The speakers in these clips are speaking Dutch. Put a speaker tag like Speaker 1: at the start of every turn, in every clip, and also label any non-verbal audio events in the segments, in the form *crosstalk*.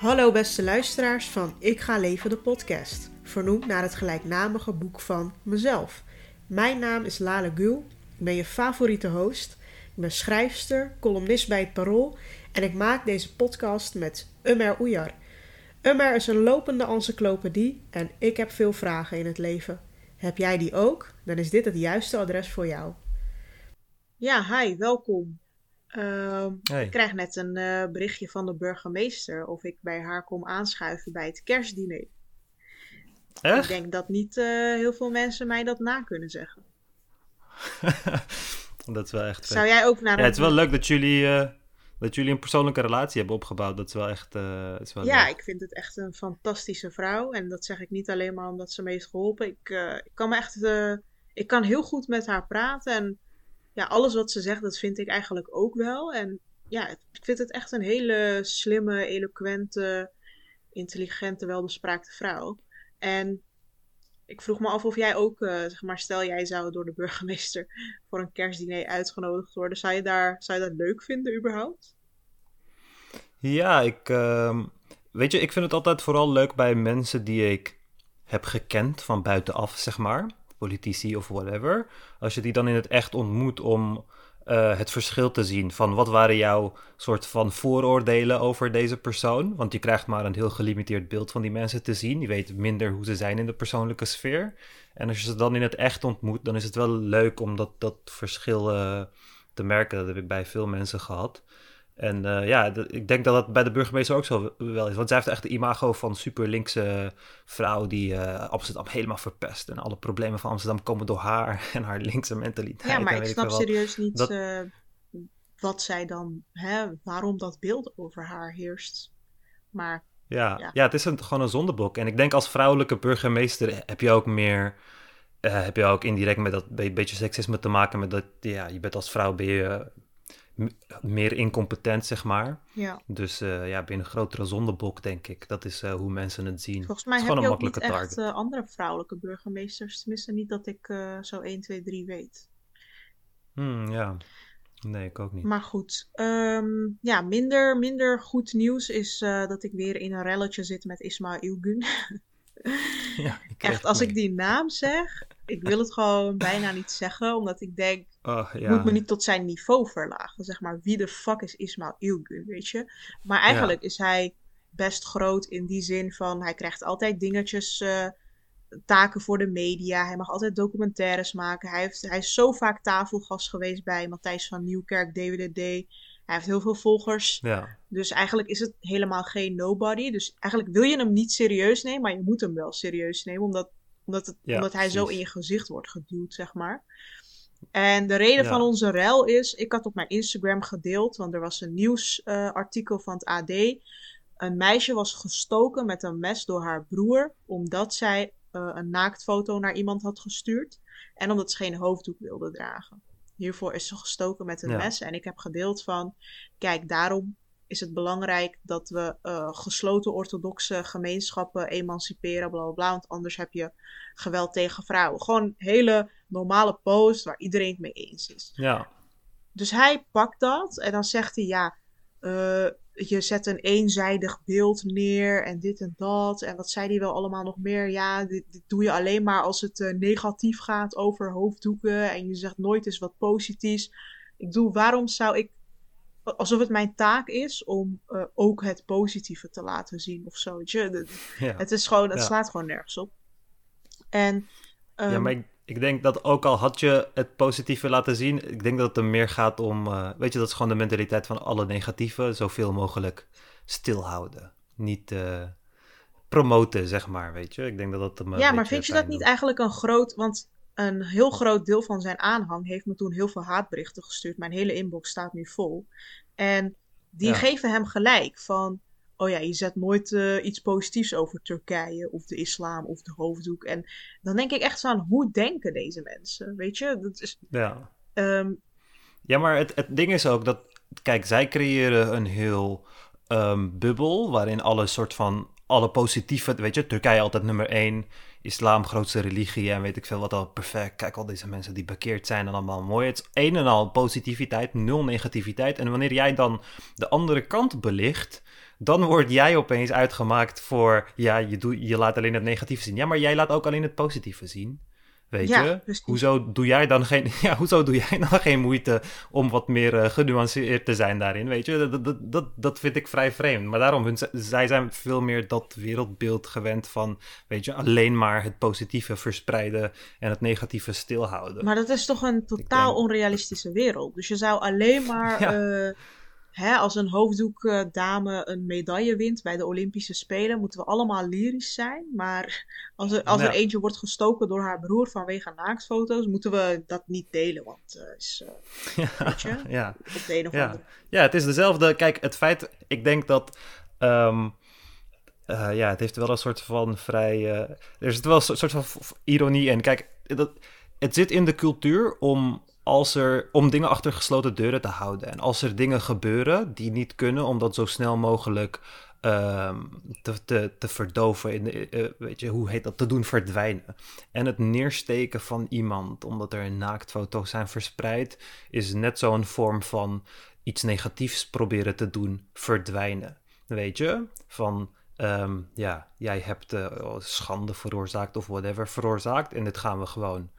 Speaker 1: Hallo beste luisteraars van Ik ga leven de podcast, vernoemd naar het gelijknamige boek van mezelf. Mijn naam is Lale Gul, ik ben je favoriete host, ik ben schrijfster, columnist bij het Parool en ik maak deze podcast met Umer Oejar. Umer is een lopende encyclopedie en ik heb veel vragen in het leven. Heb jij die ook? Dan is dit het juiste adres voor jou. Ja, hi, welkom. Ehm, ik krijg net een eh, berichtje van de burgemeester of ik bij haar kom aanschuiven bij het kerstdiner. Echt? Ik denk dat niet eh, heel veel mensen mij dat na kunnen zeggen. *laughs*
Speaker 2: dat is wel echt.
Speaker 1: Zou jij ook naar?
Speaker 2: Ja, het is wel leuk dat jullie, uh, dat jullie een persoonlijke relatie hebben opgebouwd. Dat is wel echt. is wel
Speaker 1: ja, ik vind het echt een fantastische vrouw en dat zeg ik niet alleen maar omdat ze me heeft geholpen. Ik, ik kan me echt, ik kan heel goed met haar praten en ja, alles wat ze zegt, dat vind ik eigenlijk ook wel. En ja, ik vind het echt een hele slimme, eloquente, intelligente, welbespraakte vrouw. En ik vroeg me af of jij ook, uh, zeg maar, stel jij zou door de burgemeester *laughs* voor een kerstdiner uitgenodigd worden. Zou je, daar, zou je dat leuk vinden überhaupt?
Speaker 2: Ja, ik, uh, weet je, ik vind het altijd vooral leuk bij mensen die ik heb gekend van buitenaf, zeg maar politici of whatever, als je die dan in het echt ontmoet om uh, het verschil te zien van wat waren jouw soort van vooroordelen over deze persoon. Want je krijgt maar een heel gelimiteerd beeld van die mensen te zien. Je weet minder hoe ze zijn in de persoonlijke sfeer. En als je ze dan in het echt ontmoet, dan is het wel leuk om dat, dat verschil uh, te merken. Dat heb ik bij veel mensen gehad. En uh, ja, ik denk dat dat bij de burgemeester ook zo wel is. Want zij heeft echt de imago van super linkse vrouw die uh, Amsterdam helemaal verpest. En alle problemen van Amsterdam komen door haar *laughs* en haar linkse mentaliteit.
Speaker 1: Ja, maar ik snap serieus niet dat... uh, wat zij dan, hè, waarom dat beeld over haar heerst. Maar
Speaker 2: ja, ja. ja het is een, gewoon een zondebok. En ik denk als vrouwelijke burgemeester heb je ook meer... heb je ook indirect met dat beetje seksisme te maken met dat... Ja, je bent als vrouw ben je meer incompetent, zeg maar.
Speaker 1: Ja.
Speaker 2: Dus uh, ja, binnen een grotere zondebok, denk ik. Dat is uh, hoe mensen het zien.
Speaker 1: Volgens mij heb je ook niet echt uh, andere vrouwelijke burgemeesters. Tenminste, niet dat ik zo 1, 2, 3 weet.
Speaker 2: Hmm, ja, nee, ik ook niet.
Speaker 1: Maar goed, um, ja, minder, minder goed nieuws is dat ik weer in een relletje zit met Ismail Ilgun. *laughs* ja, echt, als ik die naam zeg, ik wil het gewoon bijna niet zeggen, omdat ik denk, oh, ja. moet me niet tot zijn niveau verlagen. Zeg maar, wie de fuck is Ismail Ilgun, weet je? Maar eigenlijk is hij best groot in die zin van, hij krijgt altijd dingetjes, uh, taken voor de media. Hij mag altijd documentaires maken. Hij, heeft, hij is zo vaak tafelgast geweest bij Matthijs van Nieuwkerk, DWDD. Hij heeft heel veel volgers.
Speaker 2: Ja.
Speaker 1: Dus eigenlijk is het helemaal geen nobody. Dus eigenlijk wil je hem niet serieus nemen, maar je moet hem wel serieus nemen, omdat omdat, het, omdat hij zo in je gezicht wordt geduwd, zeg maar. En de reden van onze rel is, ik had op mijn Instagram gedeeld, want er was een nieuwsartikel uh, van het AD. Een meisje was gestoken met een mes door haar broer, omdat zij uh, een naaktfoto naar iemand had gestuurd. En omdat ze geen hoofddoek wilde dragen. Hiervoor is ze gestoken met een mes. En ik heb gedeeld van, kijk, daarom is het belangrijk dat we uh, gesloten orthodoxe gemeenschappen emanciperen, bla bla bla. Want anders heb je geweld tegen vrouwen. Gewoon een hele normale post waar iedereen het mee eens is.
Speaker 2: Ja.
Speaker 1: Dus hij pakt dat en dan zegt hij: Ja, uh, je zet een eenzijdig beeld neer en dit en dat. En wat zei hij wel allemaal nog meer? Ja, dit, dit doe je alleen maar als het uh, negatief gaat over hoofddoeken. En je zegt nooit eens wat positiefs. Ik doe, waarom zou ik alsof het mijn taak is om uh, ook het positieve te laten zien of zo. Ja. Het is gewoon, het slaat gewoon nergens op. En,
Speaker 2: um, ja, maar ik, ik, denk dat ook al had je het positieve laten zien, ik denk dat het er meer gaat om, uh, weet je, dat is gewoon de mentaliteit van alle negatieve, zoveel mogelijk stilhouden. Niet uh, promoten, zeg maar, weet je. Ik denk dat dat...
Speaker 1: Ja, maar vind je dat niet eigenlijk een groot, want een heel groot deel van zijn aanhang heeft me toen heel veel haatberichten gestuurd. Mijn hele inbox staat nu vol. En die geven hem gelijk van, oh ja, je zet nooit uh, iets positiefs over Turkije of de islam of de hoofddoek. En dan denk ik echt aan, hoe denken deze mensen? Weet je, dat is...
Speaker 2: Ja,
Speaker 1: um,
Speaker 2: ja maar het, het ding is ook dat, kijk, zij creëren een heel um, bubbel waarin alle soort van, alle positieve, weet je, Turkije altijd nummer één islam grootste religie en weet ik veel wat al perfect. Kijk al deze mensen die bekeerd zijn en allemaal mooi. Het is een en al positiviteit, nul negativiteit. En wanneer jij dan de andere kant belicht, dan word jij opeens uitgemaakt voor, ja, je, doe, je laat alleen het negatieve zien. Ja, maar jij laat ook alleen het positieve zien. Weet je? Hoezo doe jij dan geen, *laughs* ja, hoezo doe jij dan geen moeite om wat meer uh, genuanceerd te zijn daarin? Weet je, dat, dat, dat, dat vind ik vrij vreemd. Maar daarom, hun, zij zijn veel meer dat wereldbeeld gewend van, weet je, alleen maar het positieve verspreiden en het negatieve stilhouden.
Speaker 1: Maar dat is toch een totaal onrealistische wereld. Dus je zou alleen maar. *laughs* Eh, hè, als een hoofddoekdame een medaille wint bij de Olympische Spelen, moeten we allemaal lyrisch zijn. Maar als er, als er eentje wordt gestoken door haar broer vanwege naaktfoto's, moeten we dat niet delen. Want uh, is, uh, *laughs* ja, weet je, *laughs* ja. op de een of
Speaker 2: ja.
Speaker 1: andere.
Speaker 2: Ja, het is dezelfde. Kijk, het feit, ik denk dat. Um, uh, ja, het heeft wel een soort van vrij. er zit wel een soort van ironie in. Kijk, dat, het zit in de cultuur om als er, om dingen achter gesloten deuren te houden. En als er dingen gebeuren die niet kunnen, om dat zo snel mogelijk ehm, te, te, te verdoven, in de, uh, weet je, hoe heet dat, te doen verdwijnen. En het neersteken van iemand, omdat er naaktfoto's zijn verspreid, is net zo'n vorm van iets negatiefs proberen te doen verdwijnen. Weet je? Van, um, ja, jij hebt uh, schande veroorzaakt of whatever veroorzaakt en dit gaan we gewoon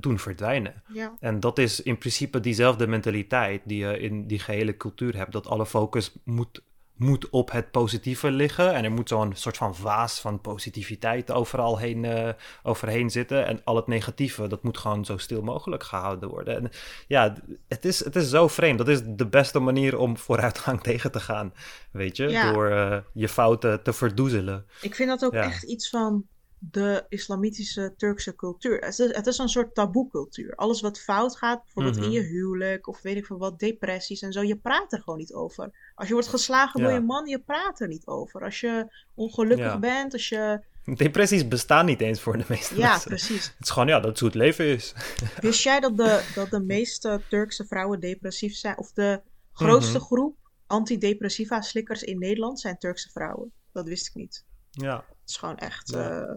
Speaker 2: doen verdwijnen. Ja. En dat is in principe diezelfde mentaliteit die je in die gehele cultuur hebt. Dat alle focus moet, moet op het positieve liggen. En er moet zo'n soort van vaas van positiviteit overal heen, uh, overheen zitten. En al het negatieve, dat moet gewoon zo stil mogelijk gehouden worden. En ja, het is, het is zo vreemd. Dat is de beste manier om vooruitgang *laughs* tegen te gaan. Weet je, door uh, je fouten te verdoezelen.
Speaker 1: Ik vind dat ook echt iets van de islamitische Turkse cultuur. Het is, het is een soort taboe-cultuur. Alles wat fout gaat, bijvoorbeeld in mhm. je huwelijk of weet ik veel wat, depressies en zo, je praat er gewoon niet over. Als je wordt geslagen door je man, je praat er niet over. Als je ongelukkig bent, als je.
Speaker 2: Depressies bestaan niet eens voor de meeste
Speaker 1: ja,
Speaker 2: mensen.
Speaker 1: Ja, precies.
Speaker 2: Het is gewoon, ja, dat het hoe het leven is. *laughs*
Speaker 1: Wist jij dat de, dat de meeste Turkse vrouwen depressief zijn? Of de grootste mhm. groep antidepressiva-slikkers in Nederland zijn Turkse vrouwen? Dat wist ik niet.
Speaker 2: Ja.
Speaker 1: Het is gewoon echt... Eh,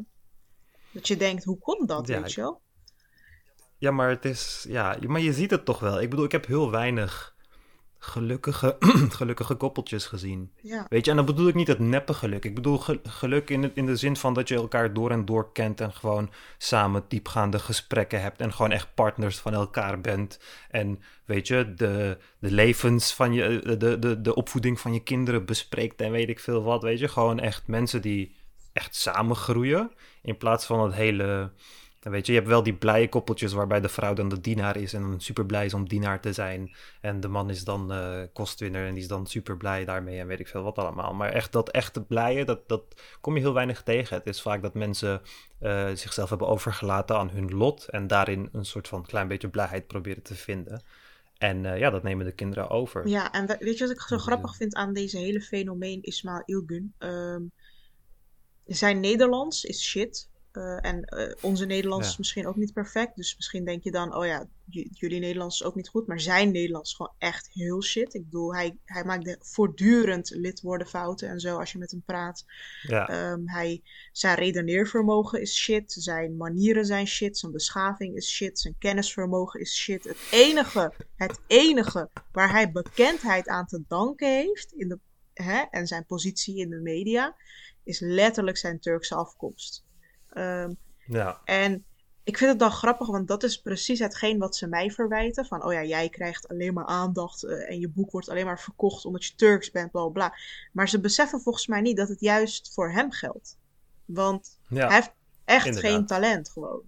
Speaker 1: dat je denkt, hoe komt dat, weet je wel?
Speaker 2: Ja, maar het is... Ja, maar je ziet het toch wel. Ik bedoel, ik heb heel weinig gelukkige, *clears throat* gelukkige koppeltjes gezien.
Speaker 1: Ja.
Speaker 2: Weet je, en dan bedoel ik niet het neppe geluk. Ik bedoel geluk in, in de zin van dat je elkaar door en door kent en gewoon samen diepgaande gesprekken hebt en gewoon echt partners van elkaar bent. En weet je, de, de levens van je, de, de, de opvoeding van je kinderen bespreekt en weet ik veel wat. Weet je, gewoon echt mensen die echt samen groeien. In plaats van het hele. Weet je, je hebt wel die blije koppeltjes waarbij de vrouw dan de dienaar is en dan super blij is om dienaar te zijn. En de man is dan uh, kostwinner en die is dan super blij daarmee en weet ik veel wat allemaal. Maar echt dat echte blije, dat, dat kom je heel weinig tegen. Het is vaak dat mensen uh, zichzelf hebben overgelaten aan hun lot en daarin een soort van klein beetje blijheid proberen te vinden. En uh, ja, dat nemen de kinderen over.
Speaker 1: Ja, en weet je wat ik zo dus, grappig vind aan deze hele fenomeen Ismail Ilgun? Um, zijn Nederlands is shit. Uh, en uh, onze Nederlands is misschien ook niet perfect. Dus misschien denk je dan, oh ja, jullie Nederlands is ook niet goed. Maar zijn Nederlands is gewoon echt heel shit. Ik bedoel, hij, hij maakt voortdurend lidwoordenfouten en zo als je met hem praat.
Speaker 2: Ja.
Speaker 1: Um, hij, zijn redeneervermogen is shit. Zijn manieren zijn shit. Zijn beschaving is shit. Zijn kennisvermogen is shit. Het enige, het enige waar hij bekendheid aan te danken heeft in de, hè, en zijn positie in de media is letterlijk zijn Turkse afkomst. Ehm,
Speaker 2: ja.
Speaker 1: En ik vind het dan grappig, want dat is precies hetgeen wat ze mij verwijten. Van, oh ja, jij krijgt alleen maar aandacht uh, en je boek wordt alleen maar verkocht omdat je Turks bent, bla bla. Maar ze beseffen volgens mij niet dat het juist voor hem geldt. Want hij heeft echt geen talent gewoon.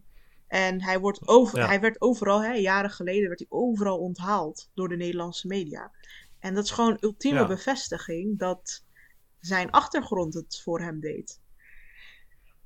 Speaker 1: En hij, wordt over, hij werd overal, hè, jaren geleden werd hij overal onthaald door de Nederlandse media. En dat is gewoon ultieme bevestiging dat zijn achtergrond het voor hem deed.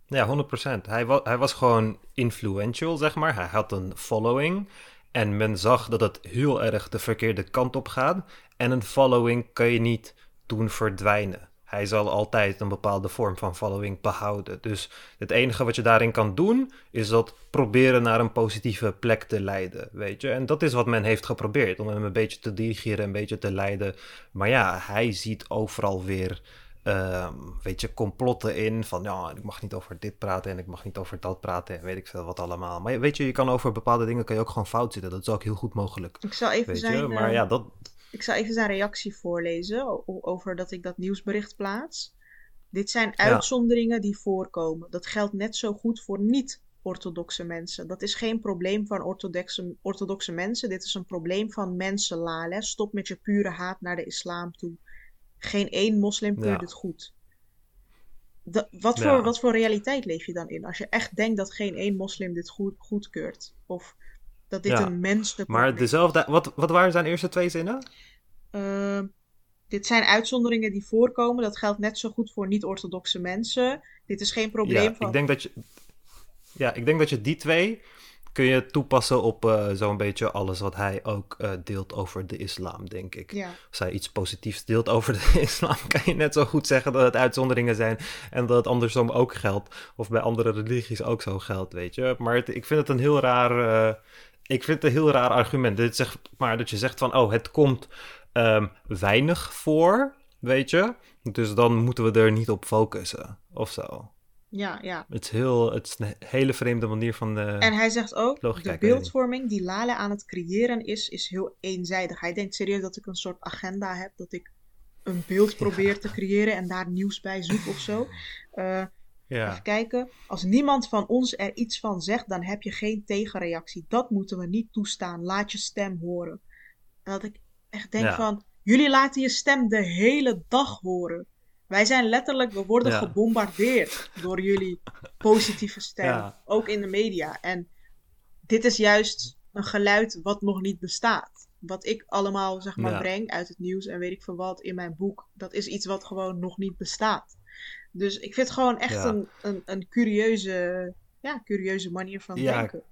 Speaker 2: Ja, 100%. Hij, hij was gewoon influential, zeg maar. Hij had een following. En men zag dat het heel erg de verkeerde kant op gaat. En een following kan je niet doen verdwijnen. Hij zal altijd een bepaalde vorm van following behouden. Dus het enige wat je daarin kan doen, is dat proberen naar een positieve plek te leiden, weet je. En dat is wat men heeft geprobeerd, om hem een beetje te dirigeren, een beetje te leiden. Maar ja, hij ziet overal weer um, weet je, complotten in van ja, ik mag niet over dit praten en ik mag niet over dat praten en weet ik veel wat allemaal. Maar weet je, je kan over bepaalde dingen kan je ook gewoon fout zitten. Dat is ook heel goed mogelijk.
Speaker 1: Ik zal even
Speaker 2: weet
Speaker 1: zijn...
Speaker 2: Je? Maar ja, dat...
Speaker 1: Ik zal even zijn reactie voorlezen over dat ik dat nieuwsbericht plaats. Dit zijn uitzonderingen die voorkomen. Dat geldt net zo goed voor niet-orthodoxe mensen. Dat is geen probleem van orthodoxe, orthodoxe mensen. Dit is een probleem van mensen, Lale. Stop met je pure haat naar de islam toe. Geen één moslim keurt het goed. wat, voor, wat voor realiteit leef je dan in? Als je echt denkt dat geen één moslim dit goed, goedkeurt. Of dat dit een menselijk
Speaker 2: Maar dezelfde... Wat, wat waren zijn eerste twee zinnen?
Speaker 1: Uh, dit zijn uitzonderingen die voorkomen. Dat geldt net zo goed voor niet-orthodoxe mensen. Dit is geen probleem
Speaker 2: ja,
Speaker 1: van...
Speaker 2: Ik denk dat je, ja, ik denk dat je die twee kun je toepassen op uh, zo'n beetje alles wat hij ook uh, deelt over de islam, denk ik.
Speaker 1: Ja.
Speaker 2: Als hij iets positiefs deelt over de *laughs* islam, kan je net zo goed zeggen dat het uitzonderingen zijn en dat het andersom ook geldt. Of bij andere religies ook zo geldt, weet je. Maar het, ik vind het een heel raar... Uh, ik vind het een heel raar argument. Dit zegt maar dat je zegt van, oh, het komt um, weinig voor, weet je. Dus dan moeten we er niet op focussen, of zo.
Speaker 1: Ja, ja.
Speaker 2: Het is, heel, het is een hele vreemde manier van de
Speaker 1: En hij zegt ook, de beeldvorming die Lale aan het creëren is, is heel eenzijdig. Hij denkt serieus dat ik een soort agenda heb, dat ik een beeld *laughs* probeer te creëren en daar nieuws bij zoek of zo. Uh, ja. Even kijken. Als niemand van ons er iets van zegt, dan heb je geen tegenreactie. Dat moeten we niet toestaan. Laat je stem horen. dat ik echt denk van, jullie laten je stem de hele dag horen. Wij zijn letterlijk, we worden gebombardeerd door jullie positieve stem. Ook in de media. En dit is juist een geluid wat nog niet bestaat. Wat ik allemaal, zeg maar, breng uit het nieuws en weet ik veel wat in mijn boek. Dat is iets wat gewoon nog niet bestaat. Dus ik vind het gewoon echt een, een, een curieuze, ja, curieuze manier van denken.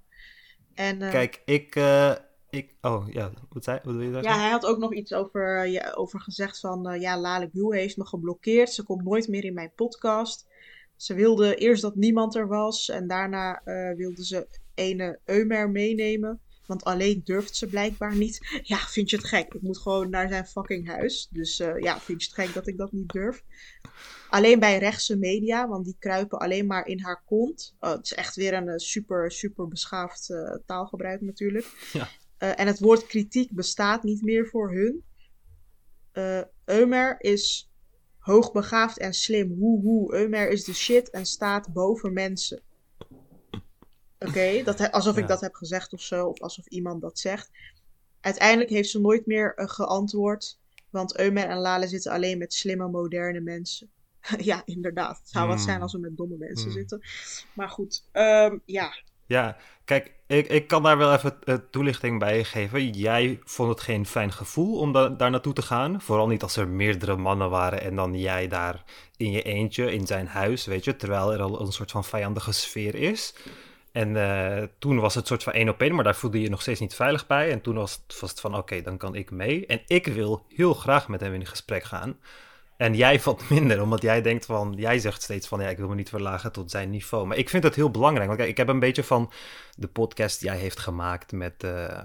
Speaker 1: En,
Speaker 2: uh, Kijk, ik, uh, ik, oh ja, wat, zei, wat wil je zeggen?
Speaker 1: Ja, hij had ook nog iets over, eh, ja, over gezegd van, uh, ja, Lale heeft me geblokkeerd. Ze komt nooit meer in mijn podcast. Ze wilde eerst dat niemand er was en daarna uh, wilde ze ene Eumer meenemen. Want alleen durft ze blijkbaar niet. Ja, vind je het gek? Ik moet gewoon naar zijn fucking huis. Dus ja, vind je het gek dat ik dat niet durf? Alleen bij rechtse media, want die kruipen alleen maar in haar kont. Oh, het is echt weer een super, super beschaafd taalgebruik natuurlijk.
Speaker 2: Ja.
Speaker 1: Uh, en het woord kritiek bestaat niet meer voor hun. Uh, Eumer is hoogbegaafd en slim. Hoe, hoe. Eumer is de shit en staat boven mensen. Oké, okay, alsof ik dat heb gezegd of zo, of alsof iemand dat zegt. Uiteindelijk heeft ze nooit meer uh, geantwoord, want Eumer en Lale zitten alleen met slimme, moderne mensen. *laughs* ja, inderdaad. Het zou wat zijn hmm. als we met domme mensen hmm. zitten. Maar goed, um, ja.
Speaker 2: Ja, kijk, ik, ik kan daar wel even uh, toelichting bij geven. Jij vond het geen fijn gevoel om da daar naartoe te gaan. Vooral niet als er meerdere mannen waren en dan jij daar in je eentje in zijn huis, weet je. Terwijl er al een soort van vijandige sfeer is. En uh, toen was het soort van één op één, maar daar voelde je je nog steeds niet veilig bij. En toen was het, was het van, oké, dan kan ik mee. En ik wil heel graag met hem in gesprek gaan. En jij valt *laughs* minder, omdat jij denkt van, jij zegt steeds van, ja, ik wil me niet verlagen tot zijn niveau. Maar ik vind het heel belangrijk, want kijk, ik heb een beetje van de podcast die jij heeft gemaakt met, uh,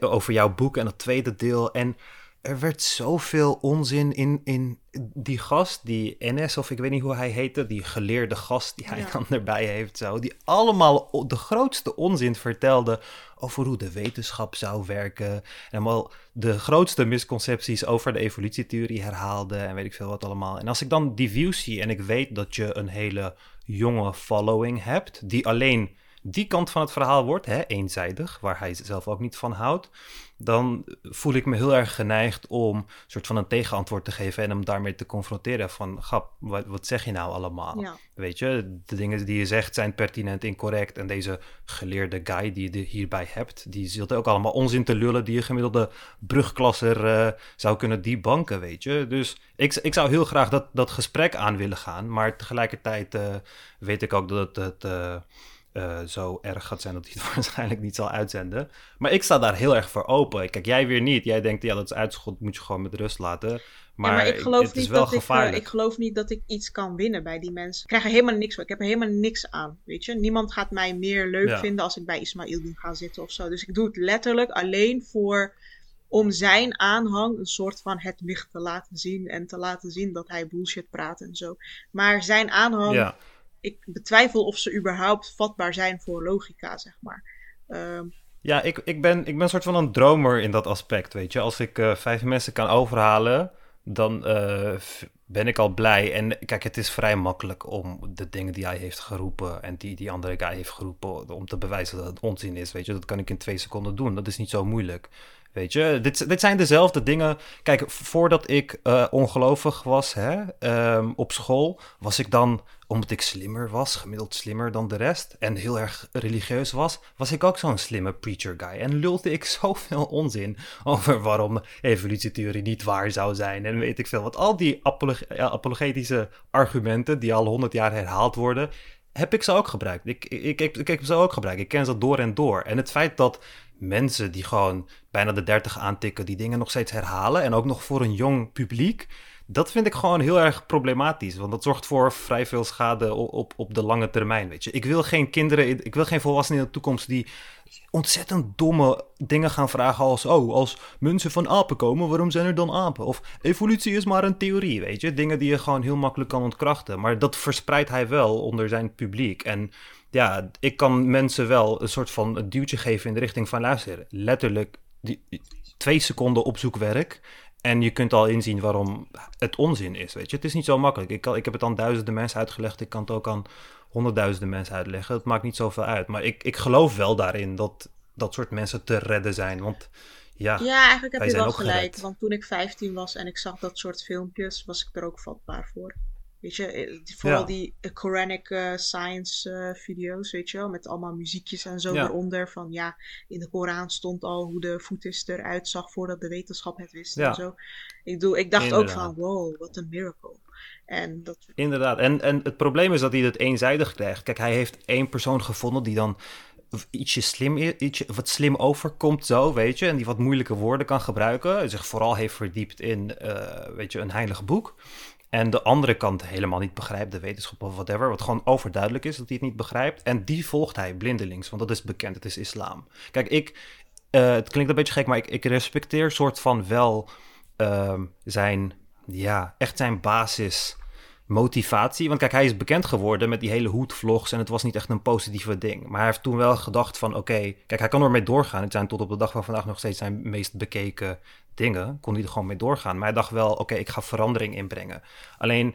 Speaker 2: over jouw boek en het tweede deel. En er werd zoveel onzin in, in die gast, die NS, of ik weet niet hoe hij heette, die geleerde gast die hij *laughs* dan erbij heeft, zo, die allemaal de grootste onzin vertelde over hoe de wetenschap zou werken. En allemaal de grootste misconcepties over de evolutietheorie herhaalde en weet ik veel wat allemaal. En als ik dan die views zie en ik weet dat je een hele jonge following hebt, die alleen die kant van het verhaal wordt, hè, eenzijdig, waar hij zelf ook niet van houdt, dan voel ik me heel erg geneigd om een soort van een tegenantwoord te geven en hem daarmee te confronteren van, grap, wat, wat zeg je nou allemaal? Weet je, de dingen die je zegt zijn pertinent incorrect en deze geleerde guy die je hierbij hebt, die zult ook allemaal onzin te lullen die je gemiddelde brugklasser uh, zou kunnen debanken, weet je. Dus ik, ik zou heel graag dat, dat gesprek aan willen gaan, maar tegelijkertijd uh, weet ik ook dat het... Uh, uh, zo erg gaat zijn dat hij het *laughs* waarschijnlijk niet zal uitzenden. Maar ik sta daar heel erg voor open. Kijk, jij weer niet. Jij denkt, ja, dat is uitschot, moet je gewoon met rust laten. Maar, ja, maar ik geloof het niet is wel dat gevaarlijk.
Speaker 1: Ik, ik geloof niet dat ik iets kan winnen bij die mensen. Ik krijg er helemaal niks van. Ik heb er helemaal niks aan, weet je. Niemand gaat mij meer leuk vinden als ik bij Ismail bin ga zitten of zo. Dus ik doe het letterlijk alleen voor om zijn aanhang een soort van het licht te laten zien en te laten zien dat hij bullshit praat en zo. Maar zijn aanhang ja ik betwijfel of ze überhaupt vatbaar zijn voor logica, zeg maar. Ehm,
Speaker 2: Ja, ik, ik, ben, ik ben een soort van een dromer in dat aspect, weet je. Als ik uh, vijf mensen kan overhalen, dan uh, ben ik al blij. En kijk, het is vrij makkelijk om de dingen die hij heeft geroepen en die die andere guy heeft geroepen, om te bewijzen dat het onzin is, weet je. Dat kan ik in twee seconden doen. Dat is niet zo moeilijk. Weet je, dit, zijn dezelfde dingen. Kijk, voordat ik uh, ongelovig was hè, um, op school, was ik dan, omdat ik slimmer was, gemiddeld slimmer dan de rest, en heel erg religieus was, was ik ook zo'n slimme preacher guy. En lulde ik *laughs* zoveel onzin over waarom evolutietheorie niet waar zou zijn. En weet ik veel wat. Al die apologetische argumenten die al honderd jaar herhaald worden, heb ik ze ook gebruikt. Ik, ik, ik, ik, heb ze ook gebruikt. Ik ken ze door en door. En het feit dat mensen die gewoon bijna de 30 aantikken, die dingen nog steeds herhalen. En ook nog voor een jong publiek. Dat vind ik gewoon heel erg problematisch. Want dat zorgt voor vrij veel schade op, op, de lange termijn. Weet je. Ik wil geen kinderen, ik wil geen volwassenen in de toekomst die ontzettend domme dingen gaan vragen als... oh, als mensen van apen komen, waarom zijn er dan apen? Of evolutie is maar een theorie, weet je? Dingen die je gewoon heel makkelijk kan ontkrachten. Maar dat verspreidt hij wel onder zijn publiek. En ja, ik kan mensen wel een soort van een duwtje geven in de richting van luisteren. Letterlijk die, twee seconden opzoekwerk. En je kunt al inzien waarom het onzin is, weet je. Het is niet zo makkelijk. Ik, kan, ik heb het aan duizenden mensen uitgelegd. Ik kan het ook aan honderdduizenden mensen uitleggen. Het maakt niet zoveel uit. Maar ik, ik geloof wel daarin dat dat soort mensen te redden zijn. Want ja,
Speaker 1: ja eigenlijk heb je wel gelijk. Want toen ik 15 was en ik zag dat soort filmpjes, was ik er ook vatbaar voor. Weet je, eh, vooral die Quranic uh, science uh, video's, weet je wel, met allemaal muziekjes en zo eronder. Van ja, in de Koran stond al hoe de voetis eruit zag voordat de wetenschap het wist en zo. Ik, doe, ik dacht ook van, wow, wat een miracle. En dat...
Speaker 2: Inderdaad, en, en het probleem is dat hij het eenzijdig krijgt. Kijk, hij heeft één persoon gevonden die dan ietsje slim, ietsje, wat slim overkomt zo, weet je, en die wat moeilijke woorden kan gebruiken, zich vooral heeft verdiept in, weet je, een heilig boek. En de andere kant helemaal niet begrijpt, de wetenschap of whatever. Wat gewoon overduidelijk is dat hij het niet begrijpt. En die volgt hij blindelings, want dat is bekend, het is islam. Kijk, ik, uh, het klinkt een beetje gek, maar ik, ik respecteer soort van wel uh, zijn, ja, echt zijn basis motivatie. Want kijk, hij is bekend geworden met die hele hoedvlogs en het was niet echt een positieve ding. Maar hij heeft toen wel gedacht van, oké, kijk, hij kan ermee doorgaan. Het zijn tot op de dag van vandaag nog steeds zijn meest bekeken dingen. Kon hij er gewoon mee doorgaan. Maar hij dacht wel, oké, ik ga verandering inbrengen. Alleen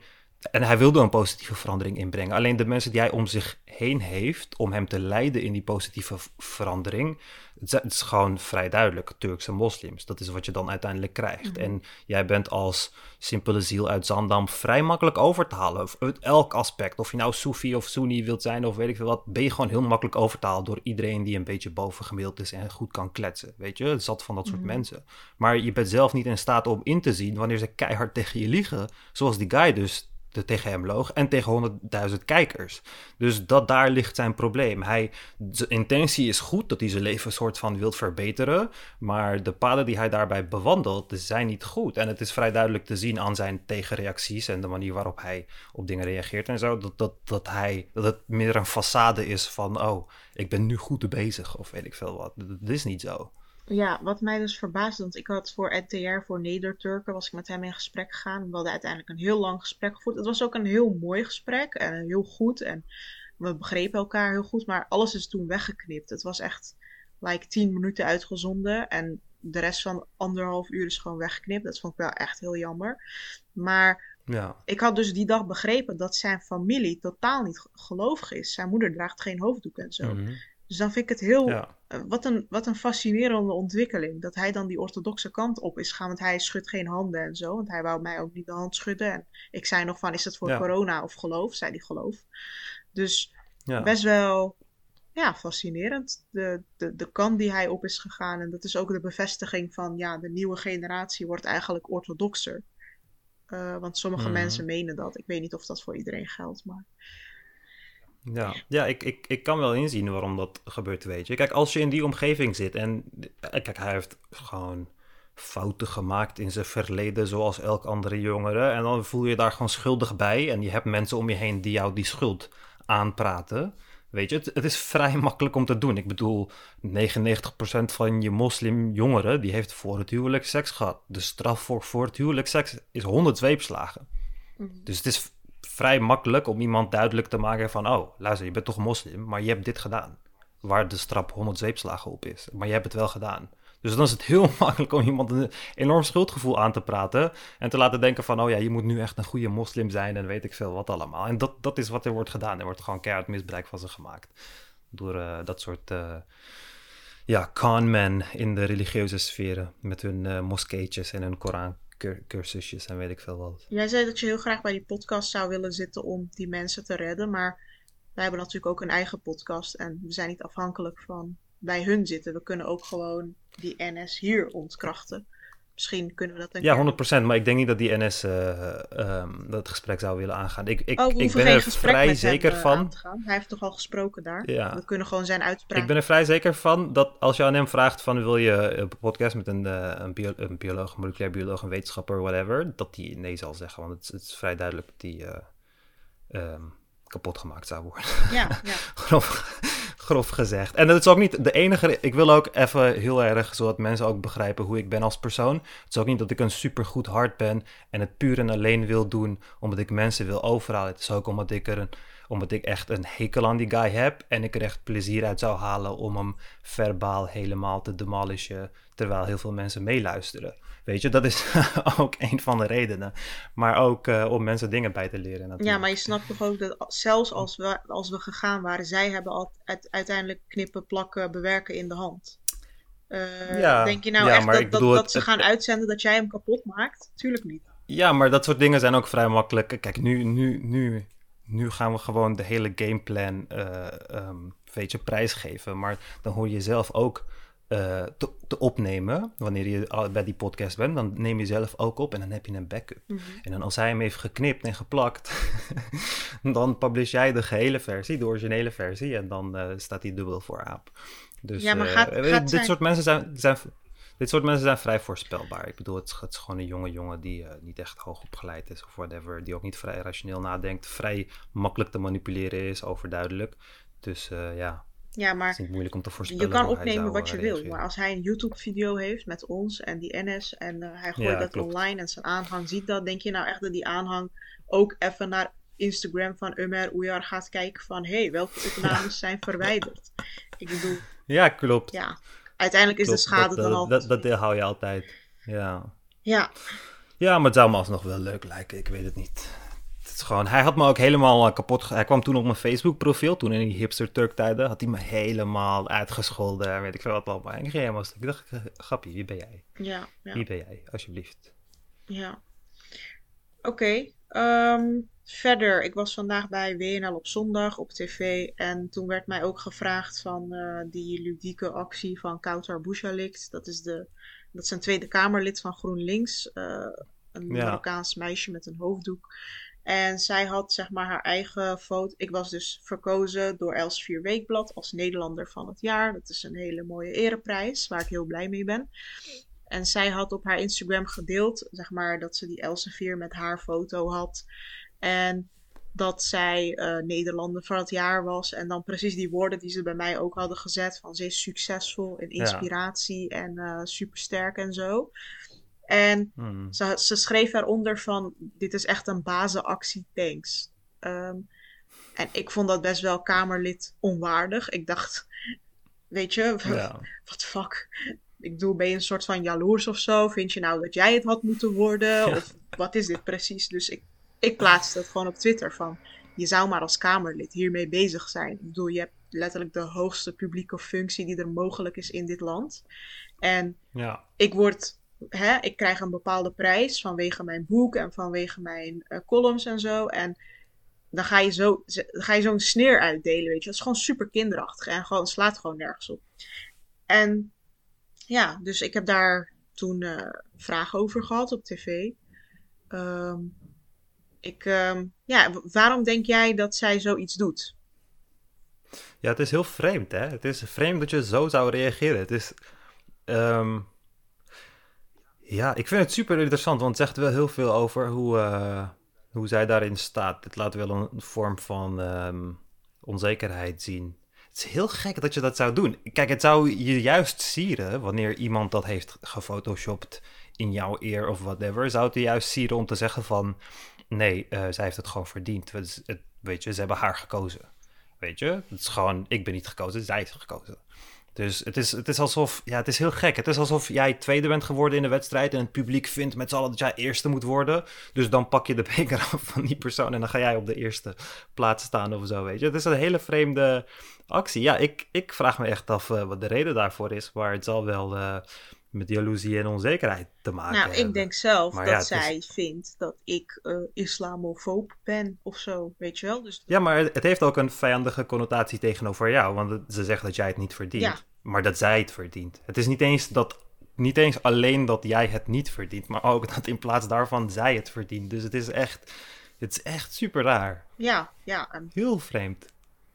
Speaker 2: en hij wilde een positieve verandering inbrengen. Alleen de mensen die hij om zich heen heeft, om hem te leiden in die positieve verandering, het is gewoon vrij duidelijk, Turkse moslims. Dat is wat je dan uiteindelijk krijgt. Mhm. En jij bent als simpele ziel uit Zandam vrij makkelijk over te halen. Uit elk aspect, of je nou Soefi of Sunni wilt zijn of weet ik veel wat, ben je gewoon heel makkelijk over te halen door iedereen die een beetje bovengemiddeld is en goed kan kletsen. Weet je, het zat van dat soort mhm. mensen. Maar je bent zelf niet in staat om in te zien wanneer ze keihard tegen je liegen, zoals die guy dus tegen hem loog en tegen 100.000 kijkers. Dus dat daar ligt zijn probleem. Hij, zijn intentie is goed dat hij zijn leven soort van wil verbeteren, maar de paden die hij daarbij bewandelt zijn niet goed. En het is vrij duidelijk te zien aan zijn tegenreacties en de manier waarop hij op dingen reageert en zo, dat, dat, dat, hij, dat het meer een façade is van, oh, ik ben nu goed bezig of weet ik veel wat. Dat is niet zo.
Speaker 1: Ja, wat mij dus verbaasde, want ik had voor NTR, voor Nederturken, was ik met hem in gesprek gegaan. We hadden uiteindelijk een heel lang gesprek gevoerd. Het was ook een heel mooi gesprek en heel goed. En we begrepen elkaar heel goed, maar alles is toen weggeknipt. Het was echt like tien minuten uitgezonden en de rest van anderhalf uur is gewoon weggeknipt. Dat vond ik wel echt heel jammer. Maar ja. ik had dus die dag begrepen dat zijn familie totaal niet gelovig is. Zijn moeder draagt geen hoofddoek en zo. Mhm. Dus dan vind ik het heel. Wat, een, wat een fascinerende ontwikkeling. Dat hij dan die orthodoxe kant op is gaan. Want hij schudt geen handen en zo. Want hij wou mij ook niet de hand schudden. En ik zei nog van: is het voor corona of geloof? Zei hij geloof. Dus best wel ja, fascinerend. De, de, de kant die hij op is gegaan. En dat is ook de bevestiging van: ja, de nieuwe generatie wordt eigenlijk orthodoxer. Uh, want sommige mhm. mensen menen dat. Ik weet niet of dat voor iedereen geldt. Maar
Speaker 2: ja, ja ik, ik, ik kan wel inzien waarom dat gebeurt, weet je. Kijk, als je in die omgeving zit en... Eh, kijk, hij heeft gewoon fouten gemaakt in zijn verleden, zoals elk andere jongere. En dan voel je daar gewoon schuldig bij. En je hebt mensen om je heen die jou die schuld aanpraten. Weet je, het, het is vrij *laughs* makkelijk om te doen. Ik bedoel, 99% van je moslimjongeren, die heeft voor het huwelijk seks gehad. De straf voor voor het huwelijk seks is 100 zweepslagen. Mhm. Dus het is vrij makkelijk om iemand duidelijk te maken van... oh, luister, je bent toch moslim, maar je hebt dit gedaan. waar de strap 100 zweepslagen op is. Maar je hebt het wel gedaan. Dus dan is het heel *laughs* makkelijk om iemand een enorm schuldgevoel aan te praten. En te laten denken van, oh ja, je moet nu echt een goede moslim zijn en weet ik veel wat allemaal. En dat, dat is wat er wordt gedaan. Er wordt gewoon keihard misbruik van ze gemaakt. Door uh, dat soort, uh, ja, conmen in de religieuze sferen. Met hun uh, moskeetjes en hun Koran-cursusjes en weet ik veel wat.
Speaker 1: Jij zei dat je heel graag bij die podcast zou willen zitten om die mensen te redden. Maar wij hebben natuurlijk ook een eigen podcast. En we zijn niet afhankelijk van bij hun zitten. We kunnen ook gewoon die NS hier ontkrachten. Misschien kunnen we dat
Speaker 2: een Ja, 100%. Maar ik denk niet dat die NS uh, eh, um, dat gesprek zou willen aangaan. Ik, ik,
Speaker 1: oh,
Speaker 2: ik ben er vrij zeker
Speaker 1: hem,
Speaker 2: uh, van.
Speaker 1: Hij heeft toch al gesproken daar? Ja. We kunnen gewoon zijn uitspraak.
Speaker 2: Ik ben er vrij zeker van dat als je aan hem vraagt van wil je een podcast met een, een, bio een bioloog, een moleculair bioloog, een wetenschapper, whatever, dat hij nee zal zeggen. Want het, het is vrij duidelijk dat die um, kapot gemaakt zou worden.
Speaker 1: Ja, *laughs* ja.
Speaker 2: Grof gezegd. En dat is ook niet de enige. Ik wil ook even heel erg, zodat mensen ook begrijpen hoe ik ben als persoon. Het is ook niet dat ik een supergoed hart ben en het puur en alleen wil doen omdat ik mensen wil overhalen. Het is ook omdat ik er een omdat ik echt een hekel aan die guy heb en ik er echt plezier uit zou halen om hem verbaal helemaal te demolishen, terwijl heel veel mensen meeluisteren. Weet je, dat is *laughs* ook een van de redenen. Maar ook uh, om mensen dingen bij te leren. Natuurlijk.
Speaker 1: Ja, maar je snapt toch ook dat zelfs als we, als we gegaan waren, zij hebben al, uiteindelijk knippen, plakken, bewerken in de hand. Uh, ja, denk je nou echt dat, dat, dat, ze gaan uitzenden dat jij hem kapot maakt? Tuurlijk niet.
Speaker 2: Ja, maar dat soort dingen zijn ook vrij makkelijk. Kijk, nu, nu, nu, nu gaan we gewoon de hele gameplan uh, um, weet je, prijsgeven. Maar dan hoor je zelf ook uh, te, te, opnemen. Wanneer je bij die podcast bent, dan neem je zelf ook op en dan heb je een backup. Mm -hmm. En dan als hij hem heeft geknipt en geplakt, *laughs* dan publish jij de gehele versie, de originele versie. En dan uh, staat hij dubbel voor aap. Dus ja, maar gaat, uh, gaat dit zijn... soort mensen zijn, zijn, dit soort mensen zijn vrij voorspelbaar. Ik bedoel, het is, het is gewoon een jonge jongen die niet echt hoog opgeleid is of whatever. Die ook niet vrij rationeel nadenkt. Vrij makkelijk te manipuleren is, overduidelijk. Dus ja,
Speaker 1: ja, maar
Speaker 2: het is niet moeilijk om te voorspellen.
Speaker 1: Je kan opnemen wat je wil. Maar als hij een YouTube-video heeft met ons en die NS en uh, hij gooit ja, dat klopt. online en zijn aanhang ziet dat, denk je nou echt dat die aanhang ook even naar Instagram van Umer Oejar gaat kijken van hé, hey, welke *laughs* opnames zijn verwijderd? Ik bedoel.
Speaker 2: Ja, klopt.
Speaker 1: Ja, uiteindelijk is de schade
Speaker 2: dat,
Speaker 1: dan
Speaker 2: al. Dat, dat, dat hou je altijd. Ja.
Speaker 1: Ja.
Speaker 2: Ja, maar het zou me alsnog wel leuk lijken. Ik weet het niet gewoon, hij had me ook helemaal eh, kapot. Hij kwam toen op mijn Facebook profiel, toen in die hipster Turk tijden, had hij me helemaal uitgescholden en weet ik veel wat allemaal. En ik ging helemaal Ik dacht, eh, grappie, wie ben jij?
Speaker 1: Ja, ja.
Speaker 2: Wie ben jij, alsjeblieft?
Speaker 1: Ja. Oké. Okay, um, ehm, verder, ik was vandaag bij WNL op zondag op tv en toen werd mij ook gevraagd van uh, die ludieke actie van Kautar Bouchalikt. Dat is de, dat is een Tweede Kamerlid van GroenLinks. Uh, een ja. Marokkaans meisje met een hoofddoek. En zij had zeg maar haar eigen foto. Ik was dus verkozen door Elsevier Weekblad als Nederlander van het jaar. Dat is een hele mooie ereprijs waar ik heel blij mee ben. En zij had op haar Instagram gedeeld, zeg maar, dat ze die Elsevier met haar foto had. En dat zij uh, Nederlander van het jaar was. En dan precies die woorden die ze bij mij ook hadden gezet. Van ze is succesvol in inspiratie en uh, supersterk en zo. En hmm. ze, ze, schreef eronder van, dit is echt een bazenactie, thanks. Um, en ik vond dat best wel Kamerlid onwaardig. Ik dacht, weet je, *laughs* ja. wat fuck. Ik bedoel, ben je een soort van jaloers of zo? Vind je nou dat jij het had moeten worden? Of wat is dit precies? Dus ik, ik plaatste het gewoon op Twitter van, je zou maar als Kamerlid hiermee bezig zijn. Ik bedoel, je hebt letterlijk de hoogste publieke functie die er mogelijk is in dit land. En
Speaker 2: ja.
Speaker 1: ik word hè, ik krijg een bepaalde prijs vanwege mijn boek en vanwege mijn uh, columns en zo. En dan ga je zo, ga je zo'n sneer uitdelen, weet je. Dat is gewoon super kinderachtig en gewoon slaat gewoon nergens op. En ja, dus ik heb daar toen uh, vragen over gehad op tv. Um, ik, um, ja, waarom denk jij dat zij zoiets doet?
Speaker 2: Ja, het is heel vreemd, hè? Het is vreemd dat je zo zou reageren. Het is. Um, ja, ik vind het super interessant, want het zegt wel heel veel over hoe, uh, hoe zij daarin staat. Het laat wel een vorm van um, onzekerheid zien. Het is heel gek dat je dat zou doen. Kijk, het zou je juist sieren wanneer iemand dat heeft gefotoshopt in jouw eer of whatever. Zou het je juist sieren om te zeggen van... Nee, uh, zij heeft het gewoon verdiend. Het, weet je, ze hebben haar gekozen. Weet je? Het is gewoon, ik ben niet gekozen, zij is gekozen. Dus het is, het is alsof, ja, het is heel gek. Het is alsof jij tweede bent geworden in de wedstrijd en het publiek vindt met z'n allen dat jij eerste moet worden. Dus dan pak je de *laughs* beker af van die persoon en dan ga jij op de eerste plaats staan of zo, weet je. Het is een hele vreemde actie. Ja, ik, ik vraag me echt af uh, wat de reden daarvoor is, maar het zal wel uh, met jaloezie en onzekerheid te maken
Speaker 1: nou,
Speaker 2: ik
Speaker 1: denk zelf dat zij vindt dat ik uh, islamofoob ben of zo, weet je wel. Dus...
Speaker 2: Ja, maar het heeft ook een vijandige connotatie tegenover jou, want ze zegt dat jij het niet verdient, maar dat zij het verdient. Het is niet eens dat niet eens alleen dat jij het niet verdient, maar ook dat in plaats daarvan zij het verdient. Dus het is echt, het is echt super raar.
Speaker 1: Ja, ja.
Speaker 2: Heel vreemd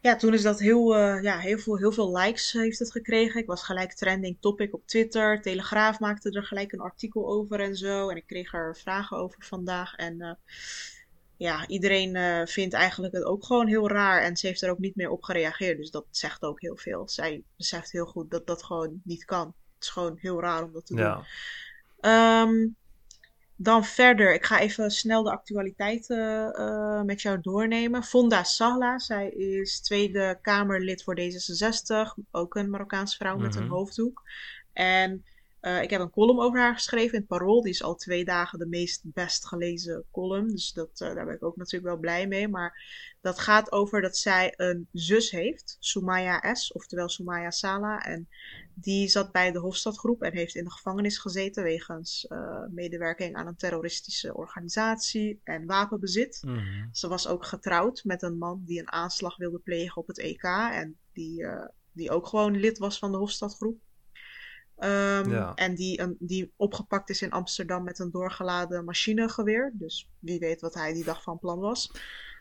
Speaker 1: ja, toen is dat heel, uh, ja, heel, veel, heel veel likes heeft het gekregen. Ik was gelijk trending topic op Twitter. Telegraaf maakte er gelijk een artikel over en zo. En ik kreeg er vragen over vandaag. En uh, ja, iedereen uh, vindt eigenlijk het ook gewoon heel raar. En ze heeft er ook niet meer op gereageerd. Dus dat zegt ook heel veel. Zij beseft heel goed dat dat gewoon niet kan. Het is gewoon heel raar om dat te doen. Ja. Um, dan verder, ik ga even snel de actualiteiten uh, met jou doornemen. Fonda Sahla, zij is Tweede Kamerlid voor D66, ook een Marokkaanse vrouw met een mhm. hoofddoek. En uh, ik heb een column over haar geschreven in het Parool. Die is al twee dagen de meest best gelezen column. Dus dat, uh, daar ben ik ook natuurlijk wel blij mee. Maar dat gaat over dat zij een zus heeft, Soumaya S., oftewel Soumaya Sala. En die zat bij de Hofstadgroep en heeft in de gevangenis gezeten wegens uh, medewerking aan een terroristische organisatie en wapenbezit. Mhm. Ze was ook getrouwd met een man die een aanslag wilde plegen op het EK en die, die ook gewoon lid was van de Hofstadgroep. Um, En die, um, die opgepakt is in Amsterdam met een doorgeladen machinegeweer. Dus wie weet wat hij die dag van plan was.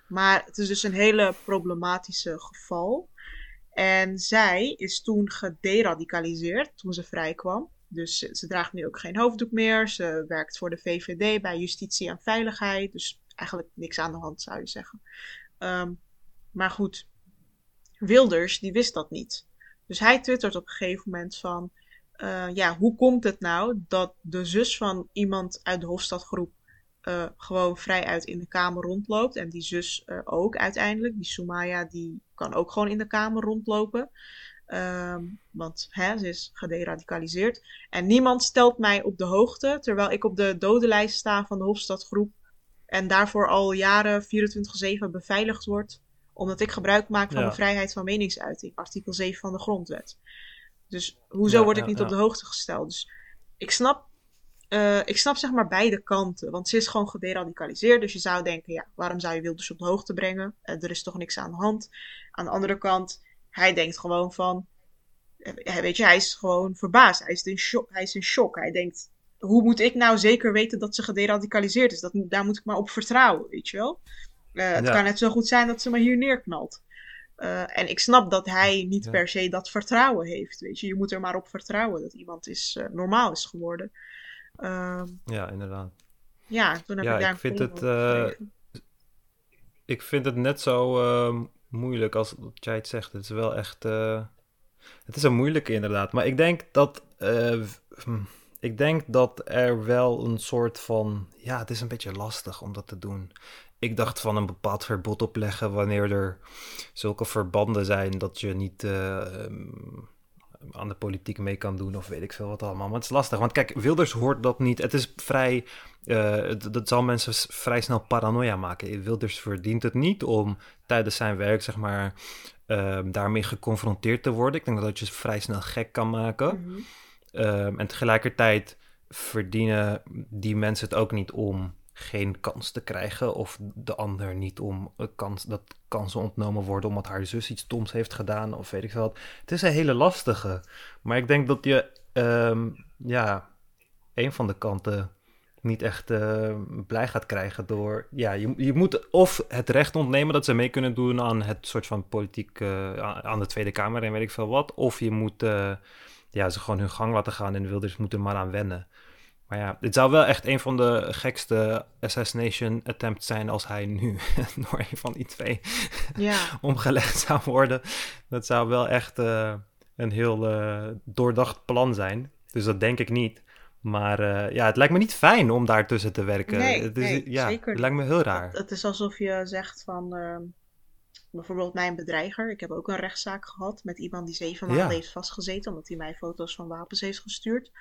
Speaker 1: Maar het is dus een hele problematische geval. En zij is toen gederadicaliseerd toen ze vrijkwam. Dus ze, draagt nu ook geen hoofddoek meer. Ze werkt voor de VVD bij Justitie en Veiligheid. Dus eigenlijk niks aan de hand zou je zeggen. Um, maar goed, Wilders die wist dat niet. Dus hij twittert op een gegeven moment van... Uh, ja, hoe komt het nou dat de zus van iemand uit de Hofstadgroep uh, gewoon vrijuit in de kamer rondloopt. En die zus uh, ook uiteindelijk. Die Sumaya die kan ook gewoon in de kamer rondlopen. Um, want hè, ze is gederadicaliseerd. En niemand stelt mij op de hoogte, terwijl ik op de dodenlijst sta van de Hofstadgroep. En daarvoor al jaren 24-7 beveiligd word. Omdat ik gebruik maak van de vrijheid van meningsuiting. Artikel 7 van de grondwet. Dus hoezo ja, word ik niet op de hoogte gesteld? Dus ik snap uh, ik snap zeg maar beide kanten. Want ze is gewoon gederadicaliseerd. Dus je zou denken, ja, waarom zou je Wilders op de hoogte brengen? Uh, er is toch niks aan de hand. Aan de andere kant, hij denkt gewoon van... Uh, weet je, hij is gewoon verbaasd. Hij is in shock. Hij, is in shock. hij denkt, hoe moet ik nou zeker weten dat ze gederadicaliseerd is? Dat, daar moet ik maar op vertrouwen, weet je wel? het kan net zo goed zijn dat ze me hier neerknalt. En ik snap dat hij niet per se dat vertrouwen heeft. Weet je, je moet er maar op vertrouwen dat iemand is, normaal is geworden.
Speaker 2: Ehm, ja, inderdaad.
Speaker 1: Ja, toen heb ik daar
Speaker 2: ik vind het, uh, Ik vind het net zo uh, moeilijk als jij het zegt. Het is wel echt... Het is een moeilijke inderdaad. Maar ik denk dat... Eh, hm, ik denk dat er wel een soort van... Ja, het is een beetje lastig om dat te doen. Ik dacht van een bepaald verbod opleggen wanneer er zulke verbanden zijn dat je niet aan de politiek mee kan doen of weet ik veel wat allemaal. Maar het is lastig, want kijk, Wilders hoort dat niet. Het is vrij, uh, dat zal mensen vrij snel paranoia maken. Wilders verdient het niet om tijdens zijn werk, zeg maar, uh, daarmee geconfronteerd te worden. Ik denk dat dat je vrij snel gek kan maken. Mm en tegelijkertijd verdienen die mensen het ook niet om geen kans te krijgen. Of de ander niet om kans, dat kansen ontnomen worden omdat haar zus iets doms heeft gedaan. Of weet ik wat. Het is een hele lastige. Maar ik denk dat je, ehm, ja, een van de kanten niet echt uh, blij gaat krijgen door... Ja, je, je moet of het recht ontnemen dat ze mee kunnen doen aan het soort van politiek... Uh, aan de Tweede Kamer en weet ik veel wat. Of je moet uh, ja, ze gewoon hun gang laten gaan en Wilders moeten er maar aan wennen. Maar ja, dit zou wel echt een van de gekste assassination attempts zijn als hij nu *laughs* door een van die twee ja. *laughs* omgelegd zou worden. Dat zou wel echt uh, een heel uh, doordacht plan zijn. Dus dat denk ik niet. Maar uh, ja, het lijkt me niet fijn om daartussen te werken.
Speaker 1: Nee,
Speaker 2: het
Speaker 1: is,
Speaker 2: ja,
Speaker 1: zeker.
Speaker 2: Het lijkt me heel raar.
Speaker 1: Het, het is alsof je zegt van... bijvoorbeeld mijn bedreiger. Ik heb ook een rechtszaak gehad met iemand die zeven maanden heeft vastgezeten omdat hij mij foto's van wapens heeft gestuurd.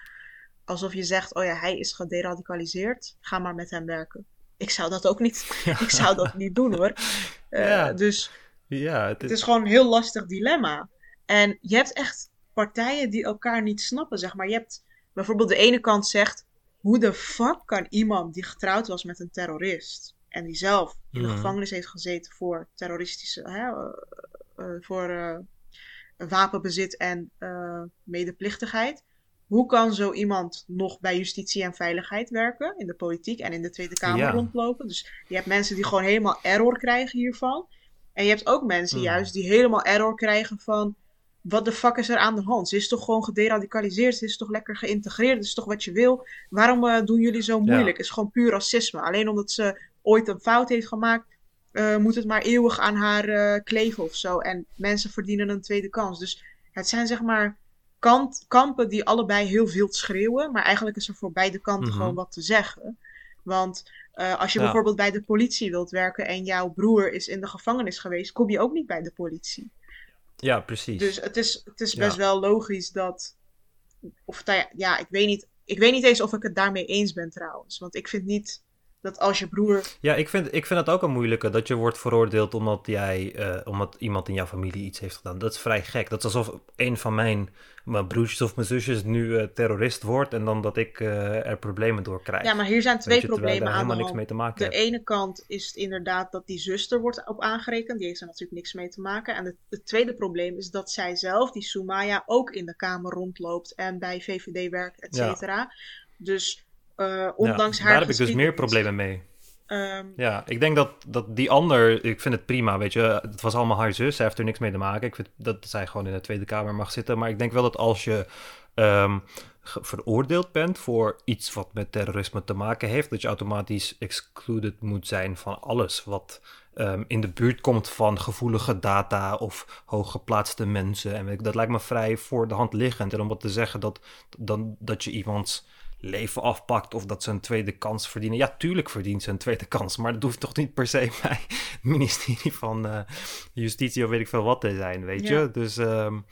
Speaker 1: Alsof je zegt, oh ja, hij is gederadicaliseerd, ga maar met hem werken. Ik zou dat ook niet, *laughs* ik zou dat niet doen hoor. *laughs* Uh, Dus ja, het is... het is gewoon een heel lastig dilemma. En je hebt echt partijen die elkaar niet snappen, zeg maar. Je hebt bijvoorbeeld de ene kant zegt, hoe de fuck kan iemand die getrouwd was met een terrorist en die zelf in de gevangenis heeft gezeten voor terroristische, hè, uh, voor uh, wapenbezit en medeplichtigheid. Hoe kan zo iemand nog bij justitie en veiligheid werken, in de politiek en in de Tweede Kamer rondlopen? Dus je hebt mensen die gewoon helemaal error krijgen hiervan. En je hebt ook mensen mhm. juist die helemaal error krijgen van wat de fuck is er aan de hand? Ze is toch gewoon gederadicaliseerd? Ze is toch lekker geïntegreerd? Dat is toch wat je wil? Waarom uh, doen jullie zo moeilijk? Het is gewoon puur racisme. Alleen omdat ze ooit een fout heeft gemaakt, uh, moet het maar eeuwig aan haar uh, kleven of zo. En mensen verdienen een tweede kans. Dus het zijn zeg maar kant, kampen die allebei heel veel schreeuwen. Maar eigenlijk is er voor beide kanten mhm. gewoon wat te zeggen. Want als je bijvoorbeeld bij de politie wilt werken en jouw broer is in de gevangenis geweest, kom je ook niet bij de politie.
Speaker 2: Ja, precies.
Speaker 1: Dus het is, het is best wel logisch dat. Of ja, ik weet, niet, ik weet niet eens of ik het daarmee eens ben trouwens. Want ik vind niet dat als je broer.
Speaker 2: Ja, ik vind, ik vind het ook een moeilijke dat je wordt veroordeeld omdat jij, uh, omdat iemand in jouw familie iets heeft gedaan. Dat is vrij gek. Dat is alsof een van mijn, mijn broertjes of mijn zusjes nu uh, terrorist wordt en dan dat ik uh, er problemen door krijg.
Speaker 1: Ja, maar hier zijn twee problemen aan helemaal niks mee te maken De ene kant is het inderdaad dat die zuster wordt op aangerekend. Die heeft er natuurlijk niks mee te maken. En het, tweede probleem is dat zij zelf, die Sumaya, ook in de Kamer rondloopt en bij VVD werkt, et cetera. Dus uh, ondanks haar.
Speaker 2: Daar heb ik dus meer problemen mee. Ehm, ja, ik denk dat, dat die ander, ik vind het prima, weet je. Het was allemaal haar zus, zij heeft er niks mee te maken. Ik vind dat zij gewoon in de Tweede Kamer mag zitten. Maar ik denk wel dat als je um, veroordeeld bent voor iets wat met terrorisme te maken heeft, dat je automatisch excluded moet zijn van alles wat um, in de buurt komt van gevoelige data of hooggeplaatste mensen. En dat lijkt me vrij voor de hand liggend. En om wat te zeggen dat, dan, dat je iemands leven afpakt of dat ze een tweede kans verdienen. Ja, tuurlijk verdient ze een tweede kans, maar dat hoeft toch niet per se *laughs* bij het ministerie van uh, Justitie of weet ik veel wat te zijn, weet je? Dus um,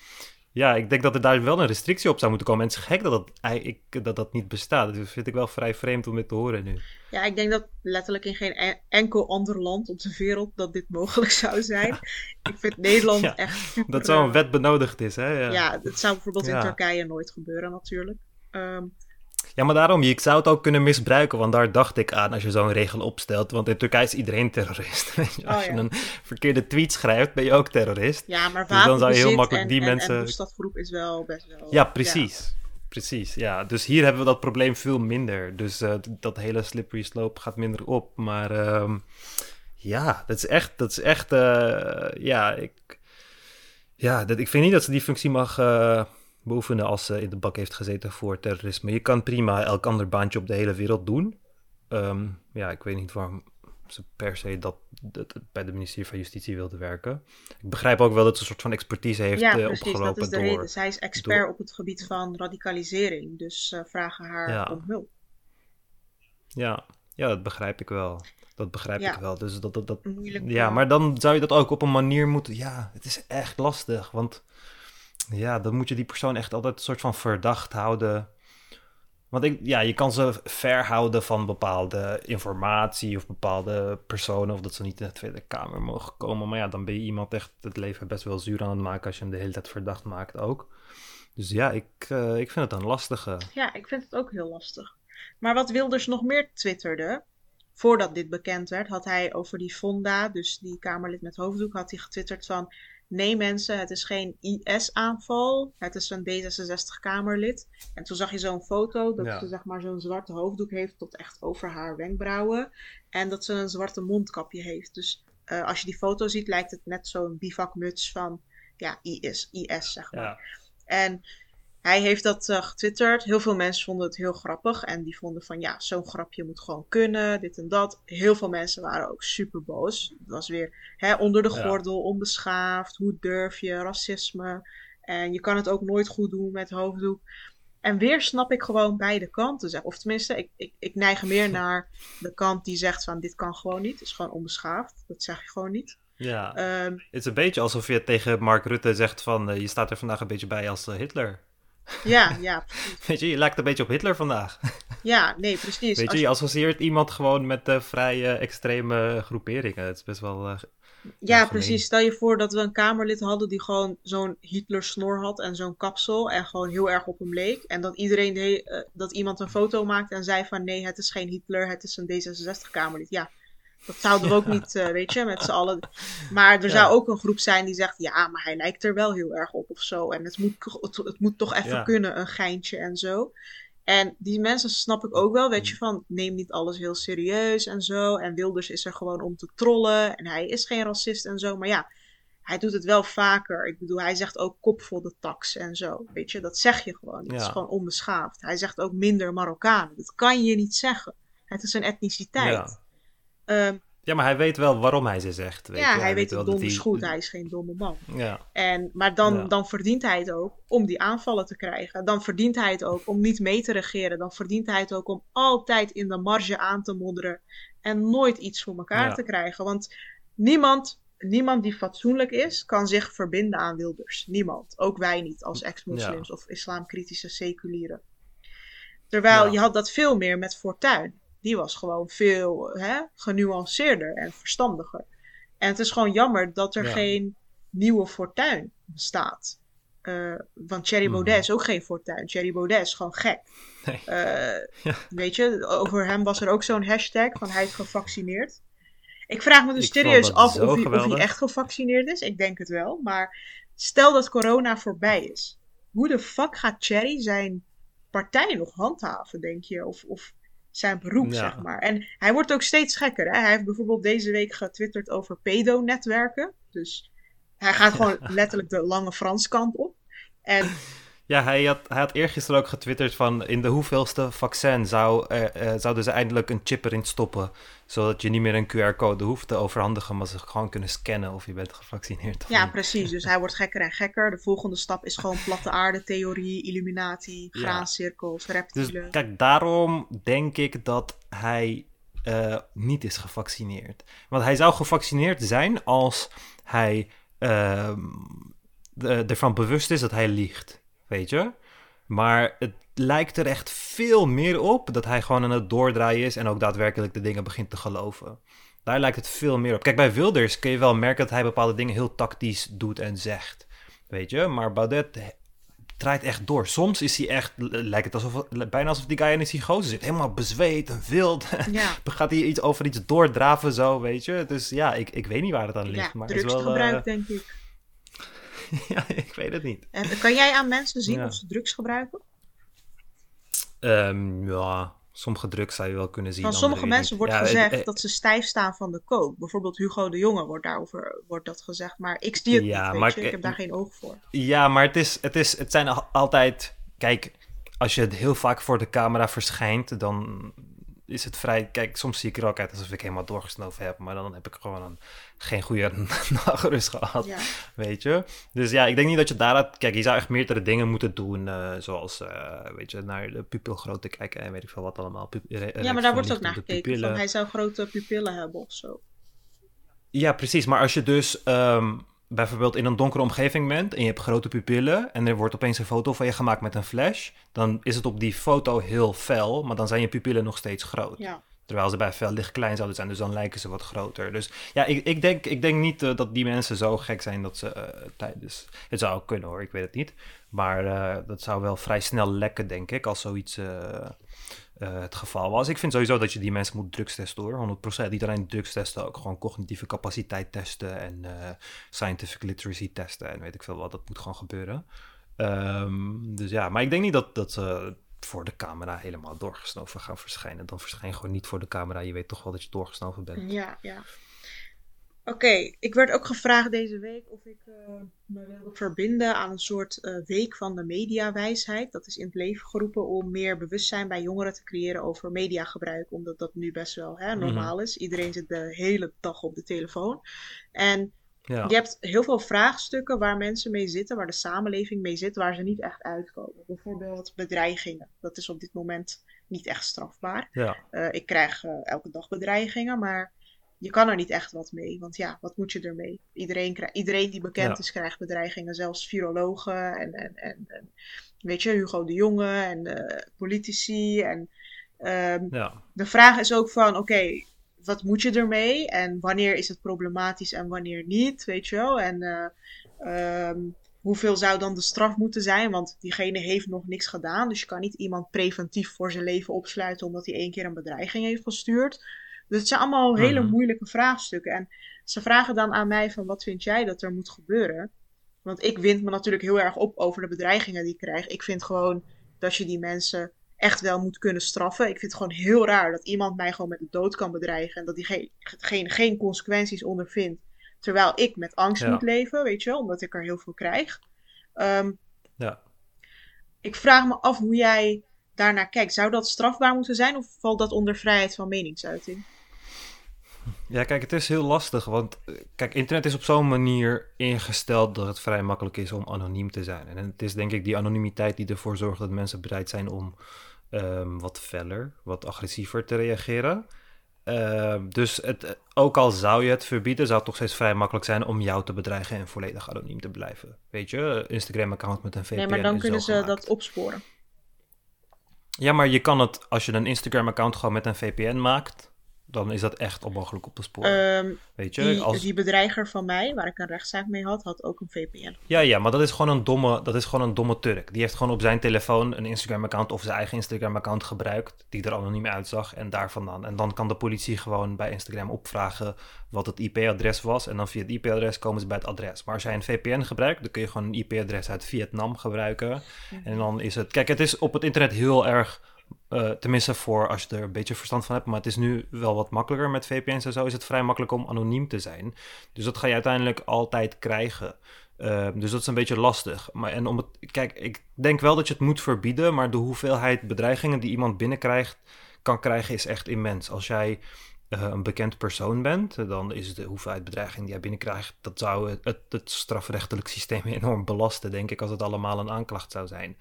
Speaker 2: ja, ik denk dat er daar wel een restrictie op zou moeten komen. En het is gek dat dat, ik, dat, dat niet bestaat. Dus dat vind ik wel vrij vreemd om dit te horen nu.
Speaker 1: Ja, ik denk dat letterlijk in geen enkel ander land op de wereld dat dit mogelijk *laughs* zou zijn. Ik vind Nederland echt super...
Speaker 2: Dat zo'n wet benodigd is, hè?
Speaker 1: Ja, ja dat zou bijvoorbeeld in Turkije nooit gebeuren natuurlijk. Um,
Speaker 2: ja, maar daarom, ik zou het ook kunnen misbruiken, want daar dacht ik aan als je zo'n regel opstelt. Want in Turkije is iedereen terrorist. *laughs* als oh, je een verkeerde tweet schrijft, ben je ook terrorist.
Speaker 1: Ja, maar dus dan zou je heel makkelijk die mensen. En groep is wel best wel.
Speaker 2: Ja, precies. Precies, ja. Dus hier hebben we dat probleem veel minder. Dus uh, dat hele slippery slope gaat minder op. Maar uh, ja, dat is echt, dat is echt, uh, ja, ik, ja dat, ik vind niet dat ze die functie mag, uh, beoefenen als ze in de bak heeft gezeten voor terrorisme. Je kan prima elk ander baantje op de hele wereld doen. Um, ja, ik weet niet waarom ze per se dat, dat, bij de ministerie van Justitie wilde werken. Ik begrijp ook wel dat ze een soort van expertise heeft ja, uh, precies, opgelopen. Dat is de door, reden.
Speaker 1: Zij is expert op het gebied van radicalisering, dus uh, vragen haar om hulp.
Speaker 2: Ja, ja, dat begrijp ik wel. Dat begrijp ik wel. Dus dat, dat, dat, ja, maar dan zou je dat ook op een manier moeten. Ja, het is echt lastig. Want ja, dan moet je die persoon echt altijd een soort van verdacht houden. Want ik, ja, je kan ze verhouden van bepaalde informatie of bepaalde personen. Of dat ze niet in de Tweede Kamer mogen komen. Maar ja, dan ben je iemand echt het leven best wel zuur aan het maken als je hem de hele tijd verdacht maakt ook. Dus ja, ik, uh, ik vind het een lastige.
Speaker 1: Ja, ik vind het ook heel lastig. Maar wat Wilders nog meer twitterde, voordat dit bekend werd, had hij over die Fonda, dus die Kamerlid met hoofddoek, had hij getwitterd van nee mensen, het is geen IS-aanval, het is een D66-Kamerlid. En toen zag je zo'n foto dat ze zeg maar zo'n zwarte hoofddoek heeft tot echt over haar wenkbrauwen. En dat ze een zwarte mondkapje heeft. Dus uh, als je die foto ziet, lijkt het net zo'n bivakmuts van ja, IS, IS zeg maar. Ja. En hij heeft dat uh, getwitterd. Heel veel mensen vonden het heel grappig. En die vonden van ja, zo'n grapje moet gewoon kunnen. Dit en dat. Heel veel mensen waren ook super boos. Het was weer hè, onder de gordel, onbeschaafd. Hoe durf je? Racisme. En je kan het ook nooit goed doen met hoofddoek. En weer snap ik gewoon beide kanten. Zeg. Of tenminste, ik, ik, ik neig meer *laughs* naar de kant die zegt van dit kan gewoon niet. Het is gewoon onbeschaafd. Dat zeg je gewoon niet.
Speaker 2: Ja, ehm, het is een beetje alsof je tegen Mark Rutte zegt van... je staat er vandaag een beetje bij als Hitler.
Speaker 1: Ja, ja, precies.
Speaker 2: Weet je, je lijkt een beetje op Hitler vandaag.
Speaker 1: Ja, nee, precies.
Speaker 2: Weet je, je associeert iemand gewoon met de vrij extreme groeperingen. Het is best wel... Uh,
Speaker 1: ja, precies. Stel je voor dat we een Kamerlid hadden die gewoon zo'n Hitler-snor had en zo'n kapsel en gewoon heel erg op hem leek. En dat iedereen, de, uh, dat iemand een foto maakte en zei van nee, het is geen Hitler, het is een D66-Kamerlid. Ja, dat zouden we ook niet, uh, weet je, met z'n allen. Maar er zou ook een groep zijn die zegt, ja, maar hij lijkt er wel heel erg op of zo. En het moet, het, het moet toch even kunnen, een geintje en zo. En die mensen snap ik ook wel, weet je, van neem niet alles heel serieus en zo. En Wilders is er gewoon om te trollen en hij is geen racist en zo. Maar ja, hij doet het wel vaker. Ik bedoel, hij zegt ook kopvol de tax en zo. Weet je, dat zeg je gewoon. Het is gewoon onbeschaafd. Hij zegt ook minder Marokkanen. Dat kan je niet zeggen. Het is een etniciteit. Ja.
Speaker 2: Ehm, ja, maar hij weet wel waarom hij ze zegt.
Speaker 1: Weet ja, hij, hij, weet het donders die... goed. Hij is geen domme man. Ja. En, maar dan, dan verdient hij het ook om die aanvallen te krijgen. Dan verdient hij het ook om niet mee te regeren. Dan verdient hij het ook om altijd in de marge aan te modderen. En nooit iets voor elkaar te krijgen. Want niemand, niemand die fatsoenlijk is, kan zich verbinden aan Wilders. Niemand. Ook wij niet als ex-moslims of islamkritische seculieren. Terwijl je had dat veel meer met Fortuin die was gewoon veel hè, genuanceerder en verstandiger. En het is gewoon jammer dat er geen nieuwe fortuin bestaat. Uh, want Thierry mhm. Baudet is ook geen fortuin. Thierry Baudet is gewoon gek. Nee. *laughs* Uh, Weet je, over hem was er ook zo'n hashtag van hij is gevaccineerd. Ik vraag me dus serieus af of hij, of hij, echt gevaccineerd is. Ik denk het wel. Maar stel dat corona voorbij is. Hoe de fuck gaat Thierry zijn partij nog handhaven, denk je? Of, of zijn beroep, zeg maar. En hij wordt ook steeds gekker. Hè? Hij heeft bijvoorbeeld deze week getwitterd over pedo-netwerken. Dus hij gaat *laughs* gewoon letterlijk de lange Frans kant op. En
Speaker 2: ja, hij had, hij had eergisteren ook getwitterd van in de hoeveelste vaccin zou, uh, zouden ze eindelijk een chip erin stoppen. Zodat je niet meer een QR-code hoeft te overhandigen, maar ze gewoon kunnen scannen of je bent gevaccineerd.
Speaker 1: ja, precies. Dus hij wordt gekker en gekker. De volgende stap is gewoon platte aarde theorie, illuminatie, graancirkels, reptielen.
Speaker 2: Dus kijk, daarom denk ik dat hij uh, niet is gevaccineerd. Want hij zou gevaccineerd zijn als hij ehm, ervan bewust is dat hij liegt. Weet je? Maar het lijkt er echt veel meer op dat hij gewoon aan het doordraaien is en ook daadwerkelijk de dingen begint te geloven. Daar lijkt het veel meer op. Kijk, bij Wilders kun je wel merken dat hij bepaalde dingen heel tactisch doet en zegt. Weet je? Maar Baudet draait echt door. Soms is hij echt, lijkt het alsof, bijna alsof die guy in een psychose zit. Helemaal bezweet en wild. *laughs* Ja. Gaat hij iets over iets doordraven zo, weet je? Dus ja, ik, ik weet niet waar het aan ligt. Ja, maar
Speaker 1: drugsgebruik, wel, uh, denk ik. *laughs*
Speaker 2: ja, ik weet het niet.
Speaker 1: En kan jij aan mensen zien of ze drugs gebruiken?
Speaker 2: Um, ja, sommige drugs zou je wel kunnen zien.
Speaker 1: Van sommige mensen wordt gezegd dat ze stijf staan van de kook. Bijvoorbeeld Hugo de Jonge wordt daarover wordt dat gezegd. Maar ik zie het ja, niet, maar, ik heb daar geen oog voor.
Speaker 2: Ja, maar het, is, het, is, het zijn altijd... Kijk, als je het heel vaak voor de camera verschijnt, dan is het vrij... Kijk, soms zie ik er ook uit alsof ik helemaal doorgesnoven heb. Maar dan heb ik gewoon een, geen goede *laughs* nachtrust gehad, ja. weet je. Dus ja, ik denk niet dat je daaruit... Kijk, je zou echt meerdere dingen moeten doen. Uh, zoals, uh, weet je, naar de pupilgrootte kijken en weet ik veel wat allemaal.
Speaker 1: ja, maar daar wordt ook naar gekeken. Van, hij zou grote pupillen hebben of zo.
Speaker 2: Ja, precies. Maar als je dus... Um, bijvoorbeeld in een donkere omgeving bent en je hebt grote pupillen en er wordt opeens een foto van je gemaakt met een flash, dan is het op die foto heel fel, maar dan zijn je pupillen nog steeds groot. Ja. Terwijl ze bij fel licht klein zouden zijn, dus dan lijken ze wat groter. Dus ja, ik, ik, denk, ik denk niet uh, dat die mensen zo gek zijn dat ze uh, tijdens... Het zou ook kunnen hoor, ik weet het niet. Maar uh, dat zou wel vrij snel lekken, denk ik, als zoiets het geval was. Ik vind sowieso dat je die mensen moet drugs testen hoor, 100%. Niet alleen drugs testen, ook gewoon cognitieve capaciteit testen en scientific literacy testen en weet ik veel wat. Dat moet gewoon gebeuren. Um, dus ja, maar ik denk niet dat, dat ze voor de camera helemaal doorgesnoven gaan verschijnen. Dan verschijn gewoon niet voor de camera. Je weet toch wel dat je doorgesnoven bent.
Speaker 1: Ja, ja. Oké, ik werd ook gevraagd deze week of ik uh, me wilde verbinden aan een soort uh, week van de mediawijsheid. Dat is in het leven geroepen om meer bewustzijn bij jongeren te creëren over mediagebruik. Omdat dat nu best wel hè, normaal mhm. is. Iedereen zit de hele dag op de telefoon. En ja. Je hebt heel veel vraagstukken waar mensen mee zitten, waar de samenleving mee zit, waar ze niet echt uitkomen. Bijvoorbeeld bedreigingen. Dat is op dit moment niet echt strafbaar. Ja. Uh, ik krijg elke dag bedreigingen, maar je kan er niet echt wat mee. Want ja, wat moet je ermee? Iedereen, iedereen die bekend is, krijgt bedreigingen. Zelfs virologen en, en, en, en, weet je, Hugo de Jonge en uh, politici. En um, ja. de vraag is ook van, oké, wat moet je ermee? En wanneer is het problematisch en wanneer niet, weet je wel? En uh, um, hoeveel zou dan de straf moeten zijn? Want diegene heeft nog niks gedaan. Dus je kan niet iemand preventief voor zijn leven opsluiten omdat hij één keer een bedreiging heeft gestuurd. Dus het zijn allemaal hele mhm. moeilijke vraagstukken. En ze vragen dan aan mij van wat vind jij dat er moet gebeuren? Want ik wind me natuurlijk heel erg op over de bedreigingen die ik krijg. Ik vind gewoon dat je die mensen echt wel moet kunnen straffen. Ik vind het gewoon heel raar dat iemand mij gewoon met de dood kan bedreigen. En dat diegene geen, geen consequenties ondervindt. Terwijl ik met angst moet leven, weet je wel, omdat ik er heel veel krijg. Ehm, ja. Ik vraag me af hoe jij daarnaar kijkt. Zou dat strafbaar moeten zijn of valt dat onder vrijheid van meningsuiting?
Speaker 2: Ja, kijk, het is heel lastig. Want kijk, internet is op zo'n manier ingesteld dat het vrij makkelijk is om anoniem te zijn. En het is denk ik die anonimiteit die ervoor zorgt dat mensen bereid zijn om um, wat feller, wat agressiever te reageren. Ehm, dus het, ook al zou je het verbieden, zou het toch steeds vrij makkelijk zijn om jou te bedreigen en volledig anoniem te blijven. Weet je, Instagram-account met een VPN. Nee,
Speaker 1: maar dan kunnen ze dat opsporen.
Speaker 2: Ja, maar je kan het, als je een Instagram-account gewoon met een VPN maakt, dan is dat echt onmogelijk op te sporen.
Speaker 1: Um, Weet je, die, als... die bedreiger van mij, waar ik een rechtszaak mee had, had ook een VPN.
Speaker 2: Ja, ja, maar dat is gewoon een domme, dat is gewoon een domme Turk. Die heeft gewoon op zijn telefoon een Instagram-account of zijn eigen Instagram-account gebruikt, die er anoniem uitzag en daar vandaan. En dan kan de politie gewoon bij Instagram opvragen wat het IP-adres was. En dan via het IP-adres komen ze bij het adres. Maar als jij een VPN gebruikt, dan kun je gewoon een IP-adres uit Vietnam gebruiken. En dan is het. Kijk, het is op het internet heel erg uh, tenminste voor als je er een beetje verstand van hebt. Maar het is nu wel wat makkelijker met VPN's en zo. Is het vrij makkelijk om anoniem te zijn. Dus dat ga je uiteindelijk altijd krijgen. Uh, dus dat is een beetje lastig. Maar, en om het, kijk, ik denk wel dat je het moet verbieden. Maar de hoeveelheid bedreigingen die iemand binnenkrijgt, kan krijgen, is echt immens. Als jij uh, een bekend persoon bent, dan is de hoeveelheid bedreigingen die jij binnenkrijgt, dat zou het, het strafrechtelijk systeem *laughs* enorm belasten, denk ik, als het allemaal een aanklacht zou zijn.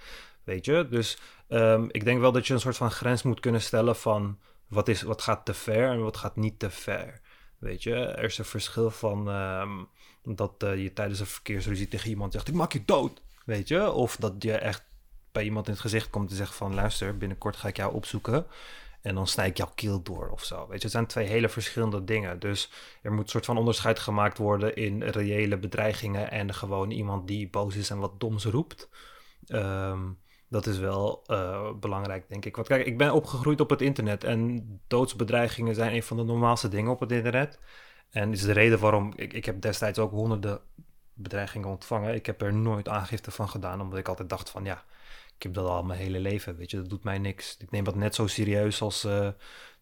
Speaker 2: Weet je? Dus um, ik denk wel dat je een soort van grens moet kunnen stellen van wat, is, wat gaat te ver en wat gaat niet te ver. Weet je, er is een verschil van um, dat uh, je tijdens een verkeersruzie tegen iemand zegt: Ik maak je dood. Weet je, of dat je echt bij iemand in het gezicht komt en zegt: van luister, binnenkort ga ik jou opzoeken. En dan snij ik jouw keel door of zo. Weet je, het zijn twee hele verschillende dingen. Dus er moet een soort van onderscheid gemaakt worden in reële bedreigingen en gewoon iemand die boos is en wat doms roept. Um, dat is wel uh, belangrijk, denk ik. Want kijk, ik ben opgegroeid op het internet en doodsbedreigingen zijn een van de normaalste dingen op het internet. En is de reden waarom ik, ik heb destijds ook honderden bedreigingen ontvangen. Ik heb er nooit aangifte van gedaan, omdat ik altijd dacht van ja, ik heb dat al mijn hele leven, weet je, dat doet mij niks. Ik neem dat net zo serieus als uh,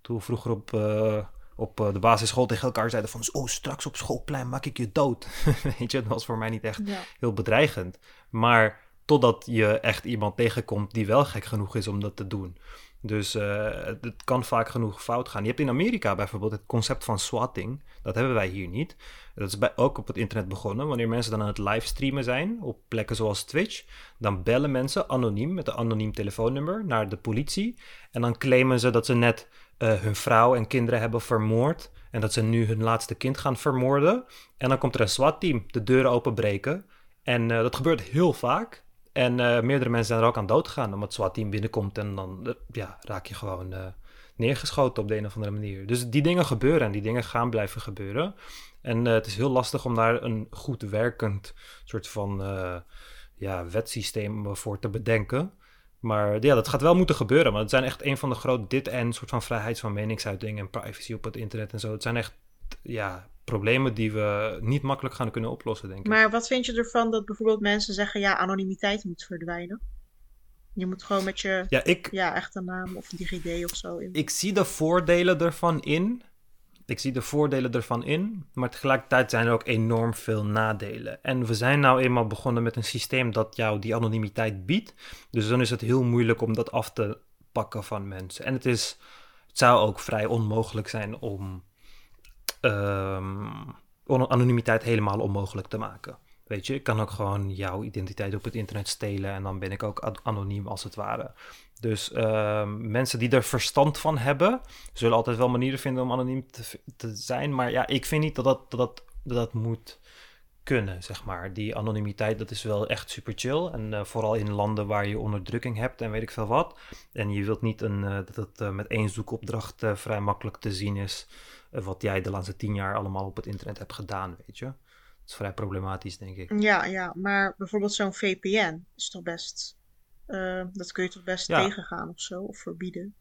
Speaker 2: toen we vroeger op, uh, op de basisschool tegen elkaar zeiden van oh, straks op schoolplein maak ik je dood. *laughs* weet je, dat was voor mij niet echt heel bedreigend. Maar Totdat je echt iemand tegenkomt die wel gek genoeg is om dat te doen. Dus uh, het kan vaak genoeg fout gaan. Je hebt in Amerika bijvoorbeeld het concept van swatting. Dat hebben wij hier niet. Dat is bij, ook op het internet begonnen. Wanneer mensen dan aan het livestreamen zijn op plekken zoals Twitch, dan bellen mensen anoniem met een anoniem telefoonnummer naar de politie. En dan claimen ze dat ze net uh, hun vrouw en kinderen hebben vermoord. En dat ze nu hun laatste kind gaan vermoorden. En dan komt er een SWAT-team de deuren openbreken. En uh, dat gebeurt heel vaak. En uh, meerdere mensen zijn er ook aan dood gegaan omdat het SWAT-team binnenkomt en dan uh, ja, raak je gewoon uh, neergeschoten op de een of andere manier. Dus die dingen gebeuren en die dingen gaan blijven gebeuren. En het is heel lastig om daar een goed werkend soort van ja, wetsysteem voor te bedenken. Maar ja, dat gaat wel moeten gebeuren. Maar het zijn echt een van de grote dit en soort van vrijheid van meningsuiting en privacy op het internet en zo. Het zijn echt ja, problemen die we niet makkelijk gaan kunnen oplossen, denk ik.
Speaker 1: Maar wat vind je ervan dat bijvoorbeeld mensen zeggen, ja, anonimiteit moet verdwijnen? Je moet gewoon met je ja, ik, ja, echte naam of DigiD of zo in.
Speaker 2: Ik zie de voordelen ervan in. Ik zie de voordelen ervan in, maar tegelijkertijd zijn er ook enorm veel nadelen. En we zijn nou eenmaal begonnen met een systeem dat jou die anonimiteit biedt. Dus dan is het heel moeilijk om dat af te pakken van mensen. En het, is, het zou ook vrij onmogelijk zijn om um, anonimiteit helemaal onmogelijk te maken. Weet je, ik kan ook gewoon jouw identiteit op het internet stelen en dan ben ik ook anoniem als het ware. Dus ehm, mensen die er verstand van hebben, zullen altijd wel manieren vinden om anoniem te, zijn. Maar ja, ik vind niet dat dat, dat, dat, moet kunnen, zeg maar. Die anonimiteit, dat is wel echt super chill. En uh, vooral in landen waar je onderdrukking hebt en weet ik veel wat. En je wilt niet een, uh, dat het uh, met één zoekopdracht vrij makkelijk te zien is... wat jij de laatste tien jaar allemaal op het internet hebt gedaan, weet je. Dat is vrij problematisch, denk ik.
Speaker 1: Ja, ja maar bijvoorbeeld zo'n VPN is toch best... dat kun je toch best ja. tegengaan of zo, of verbieden.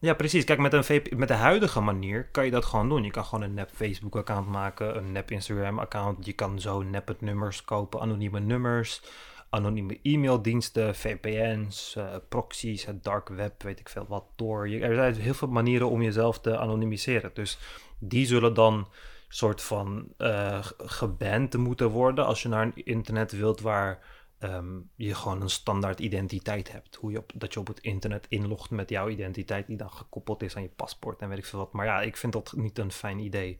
Speaker 2: Ja, precies. Kijk, met, een VP, met de huidige manier kan je dat gewoon doen. Je kan gewoon een nep Facebook-account maken, een nep Instagram-account. Je kan zo nep nummers kopen, anonieme nummers, anonieme e-maildiensten, VPN's, uh, proxies, het dark web, weet ik veel wat, door. er zijn heel veel manieren om jezelf te anonimiseren. Dus die zullen dan soort van uh, geband moeten worden als je naar een internet wilt waar um, je gewoon een standaard identiteit hebt. Hoe je op, dat je op het internet inlogt met jouw identiteit die dan gekoppeld is aan je paspoort en weet ik veel wat. Maar ja, ik vind dat niet een fijn idee.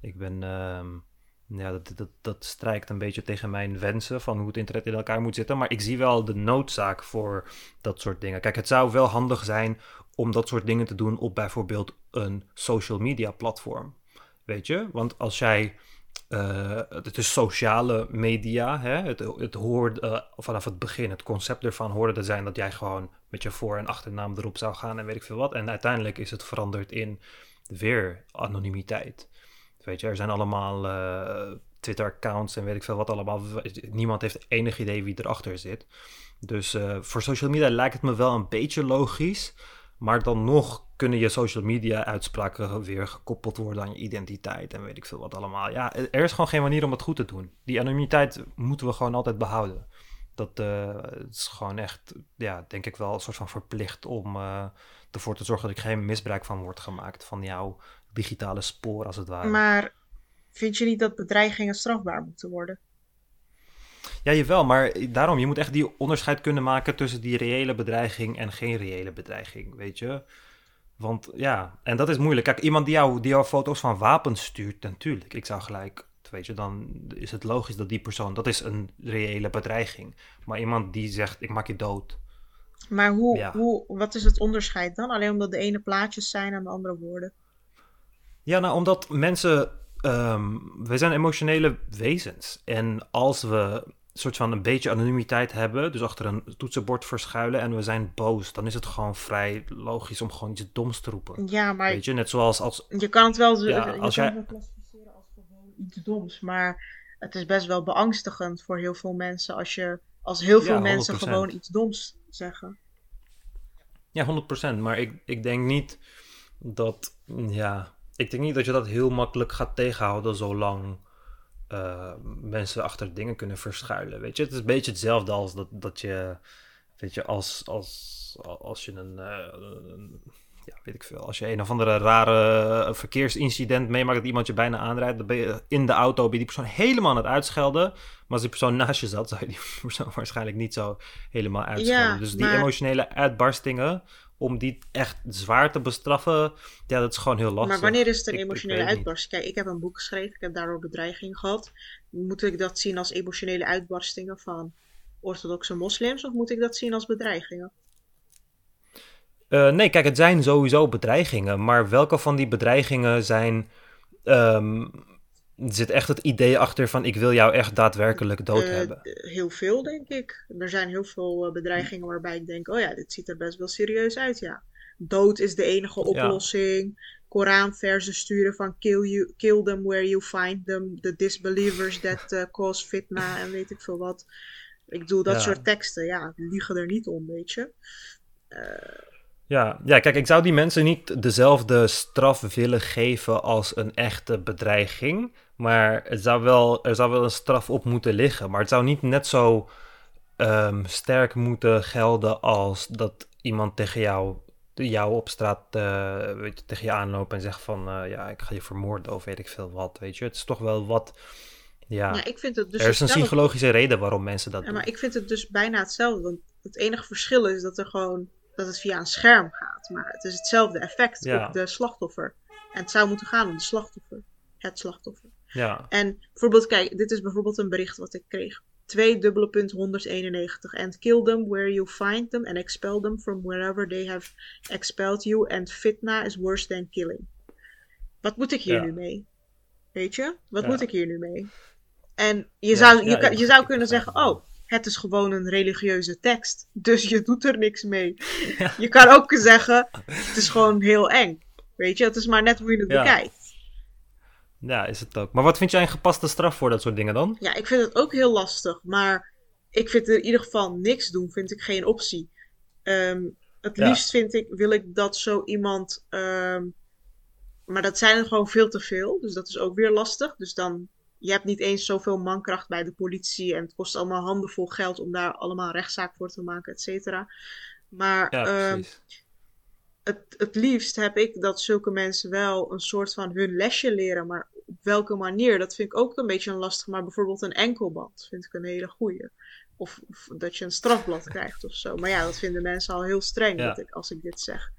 Speaker 2: Ik ben, um, ja, dat, dat, dat strijkt een beetje tegen mijn wensen van hoe het internet in elkaar moet zitten. Maar ik zie wel de noodzaak voor dat soort dingen. Kijk, het zou wel handig zijn om dat soort dingen te doen op bijvoorbeeld een social media platform. Weet je? Want als jij uh, het is sociale media. Hè? Het, het hoorde uh, vanaf het begin, het concept ervan hoorde te zijn dat jij gewoon met je voor- en achternaam erop zou gaan en weet ik veel wat. En uiteindelijk is het veranderd in weer anonimiteit. Weet je, er zijn allemaal uh, Twitter-accounts en weet ik veel wat allemaal. Niemand heeft enig idee wie erachter zit. Dus voor social media lijkt het me wel een beetje logisch. Maar dan nog kunnen je social media uitspraken weer gekoppeld worden aan je identiteit en weet ik veel wat allemaal. Ja, er is gewoon geen manier om het goed te doen. Die anonimiteit moeten we gewoon altijd behouden. Dat uh, is gewoon echt, ja, denk ik wel een soort van verplicht om uh, ervoor te zorgen dat ik geen misbruik van wordt gemaakt van jouw digitale spoor als het ware.
Speaker 1: Maar vind je niet dat bedreigingen strafbaar moeten worden?
Speaker 2: Ja, jawel, maar daarom, je moet echt die onderscheid kunnen maken tussen die reële bedreiging en geen reële bedreiging, weet je. Want ja, en dat is moeilijk. Kijk, iemand die jou, die jou foto's van wapens stuurt, natuurlijk. Ik zou gelijk, weet je, dan is het logisch dat die persoon, dat is een reële bedreiging. Maar iemand die zegt, ik maak je dood.
Speaker 1: Maar hoe, hoe, wat is het onderscheid dan? Alleen omdat de ene plaatjes zijn en de andere woorden?
Speaker 2: Ja, nou, omdat mensen, um, wij zijn emotionele wezens. En als we soort van een beetje anonimiteit hebben, dus achter een toetsenbord verschuilen en we zijn boos, dan is het gewoon vrij logisch om gewoon iets doms te roepen.
Speaker 1: Ja, maar
Speaker 2: weet je, net zoals als
Speaker 1: je kan het wel, ja, je als jij... wel klassificeren als gewoon iets doms, maar het is best wel beangstigend voor heel veel mensen als je als heel veel mensen gewoon iets doms zeggen.
Speaker 2: Ja, 100%. Maar ik, ik denk niet dat ja, ik denk niet dat je dat heel makkelijk gaat tegenhouden zolang uh, mensen achter dingen kunnen verschuilen. Weet je, het is een beetje hetzelfde als dat, dat je, weet je, als, als, als je een, uh, een ja, weet ik veel, als je een of andere rare verkeersincident meemaakt dat iemand je bijna aanrijdt, dan ben je in de auto, ben je die persoon helemaal aan het uitschelden. Maar als die persoon naast je zat, *laughs* zou je die persoon waarschijnlijk niet zo helemaal uitschelden. dus die emotionele uitbarstingen, om die echt zwaar te bestraffen, ja, dat is gewoon heel lastig.
Speaker 1: Maar wanneer is het een emotionele uitbarsting? Kijk, ik heb een boek geschreven, ik heb daardoor bedreiging gehad. Moet ik dat zien als emotionele uitbarstingen van orthodoxe moslims, of moet ik dat zien als bedreigingen?
Speaker 2: Uh, nee, kijk, het zijn sowieso bedreigingen, maar welke van die bedreigingen zijn um, er zit echt het idee achter van ik wil jou echt daadwerkelijk dood uh, hebben.
Speaker 1: Heel veel, denk ik. Er zijn heel veel uh, bedreigingen waarbij ik denk, oh ja, dit ziet er best wel serieus uit, ja. Dood is de enige oplossing. Ja. Koranversen sturen van kill, you, kill them where you find them. The disbelievers that uh, cause fitna en weet ik veel wat. Ik bedoel, dat ja. soort teksten, ja, liegen er niet om, weet je.
Speaker 2: Ja, ja, kijk, ik zou die mensen niet dezelfde straf willen geven als een echte bedreiging. Maar het zou wel, er zou wel een straf op moeten liggen. Maar het zou niet net zo um, sterk moeten gelden als dat iemand tegen jou, jou op straat uh, weet je, tegen je aanloopt en zegt van uh, ja, ik ga je vermoorden of weet ik veel wat. Weet je, het is toch wel wat. Ja,
Speaker 1: ja ik vind het dus
Speaker 2: er is een psychologische reden waarom mensen dat
Speaker 1: ja,
Speaker 2: doen.
Speaker 1: Maar ik vind het dus bijna hetzelfde. Want het enige verschil is dat er gewoon dat het via een scherm gaat. Maar het is hetzelfde effect ja. op de slachtoffer. En het zou moeten gaan om de slachtoffer. Het slachtoffer.
Speaker 2: Ja.
Speaker 1: En bijvoorbeeld, kijk, dit is bijvoorbeeld een bericht wat ik kreeg. 2 dubbele punt 191. And kill them where you find them and expel them from wherever they have expelled you. And fitna is worse than killing. Wat moet ik hier nu mee? Weet je? Wat moet ik hier nu mee? En je zou, je, je zou kunnen zeggen, oh, het is gewoon een religieuze tekst. Dus je doet er niks mee. *laughs* Je kan ook zeggen, het is gewoon heel eng. Weet je, het is maar net hoe je het bekijkt.
Speaker 2: Ja, is het ook. Maar wat vind jij een gepaste straf voor dat soort dingen dan?
Speaker 1: Ja, ik vind het ook heel lastig. Maar ik vind in ieder geval niks doen, vind ik geen optie. Ehm, het liefst vind ik, wil ik dat zo iemand. Ehm, maar dat zijn er gewoon veel te veel. Dus dat is ook weer lastig. Dus dan. Je hebt niet eens zoveel mankracht bij de politie. En het kost allemaal handenvol geld om daar allemaal rechtszaak voor te maken, et cetera. Maar ja, um, het, het liefst heb ik dat zulke mensen wel een soort van hun lesje leren. Maar op welke manier, dat vind ik ook een beetje een lastig. Maar bijvoorbeeld een enkelband vind ik een hele goeie. Of, of dat je een strafblad *laughs* krijgt of zo. Maar ja, dat vinden mensen al heel streng dat ik, als ik dit zeg.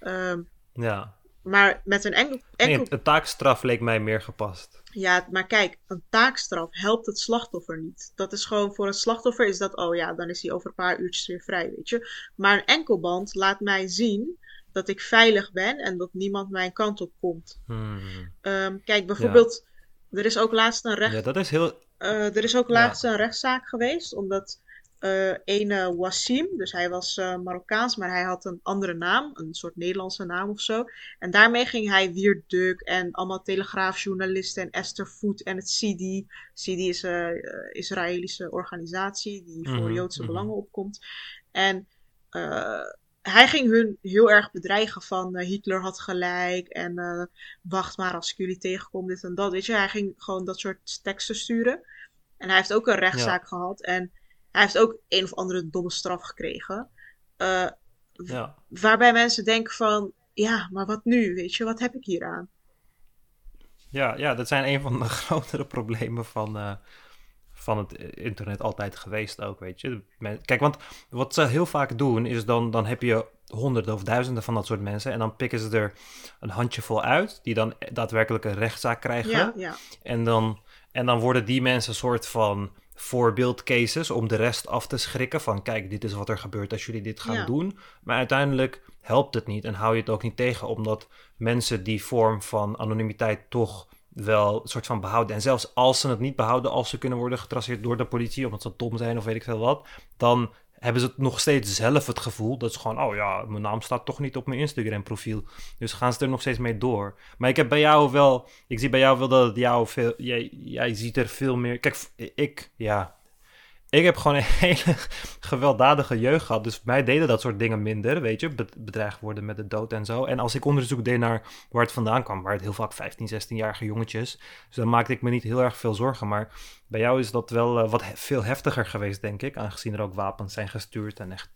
Speaker 1: Um,
Speaker 2: ja.
Speaker 1: Maar met een enkel... enkel...
Speaker 2: Nee, een taakstraf leek mij meer gepast.
Speaker 1: Ja, maar kijk, een taakstraf helpt het slachtoffer niet. Dat is gewoon voor een slachtoffer is dat, oh ja, dan is hij over een paar uurtjes weer vrij, weet je. Maar een enkelband laat mij zien dat ik veilig ben en dat niemand mijn kant op komt.
Speaker 2: Hmm.
Speaker 1: Ehm, kijk, bijvoorbeeld, er is ook laatst een recht.
Speaker 2: Ja, dat is heel.
Speaker 1: Uh, er is ook laatst een rechtszaak geweest, omdat uh, ene Wassim, dus hij was uh, Marokkaans, maar hij had een andere naam, een soort Nederlandse naam of zo. En daarmee ging hij weer Duk en allemaal telegraafjournalisten en Esther Food en het CIDI. CIDI is een Israëlische organisatie die voor mhm, Joodse mhm. belangen opkomt. En hij ging hun heel erg bedreigen van uh, Hitler had gelijk en uh, wacht maar als ik jullie tegenkom, dit en dat. Weet je, hij ging gewoon dat soort teksten sturen. En hij heeft ook een rechtszaak gehad en hij heeft ook een of andere domme straf gekregen. Uh,
Speaker 2: ja.
Speaker 1: Waarbij mensen denken van, ja, maar wat nu? Weet je, wat heb ik hier aan?
Speaker 2: Ja, ja, dat zijn een van de *laughs* grotere problemen van, van het internet altijd geweest ook, weet je. Kijk, want wat ze heel vaak doen, is dan, dan heb je honderden of duizenden van dat soort mensen. En dan pikken ze er een handjevol uit, die dan daadwerkelijk een rechtszaak krijgen.
Speaker 1: Ja, ja.
Speaker 2: En, dan, en dan worden die mensen een soort van voorbeeldcases om de rest af te schrikken. Van kijk, dit is wat er gebeurt als jullie dit gaan doen. Maar uiteindelijk helpt het niet en hou je het ook niet tegen, omdat mensen die vorm van anonimiteit toch wel een soort van behouden. En zelfs als ze het niet behouden, als ze kunnen worden getraceerd door de politie, omdat ze dom zijn of weet ik veel wat, dan hebben ze nog steeds zelf het gevoel dat ze gewoon, oh ja, mijn naam staat toch niet op mijn Instagram profiel. Dus gaan ze er nog steeds mee door. Maar ik heb bij jou wel, ik zie bij jou wel dat jou veel, jij, jij ziet er veel meer. Kijk, ik, ja, ik heb gewoon een *laughs* hele gewelddadige jeugd gehad. Dus mij deden dat soort dingen minder, weet je. Bedreigd worden met de dood en zo. En als ik onderzoek deed naar waar het vandaan kwam, waar het heel vaak 15, 16-jarige jongetjes. Dus dan maakte ik me niet heel erg veel zorgen. Maar bij jou is dat wel uh, wat veel heftiger geweest, denk ik. Aangezien er ook wapens zijn gestuurd en echt...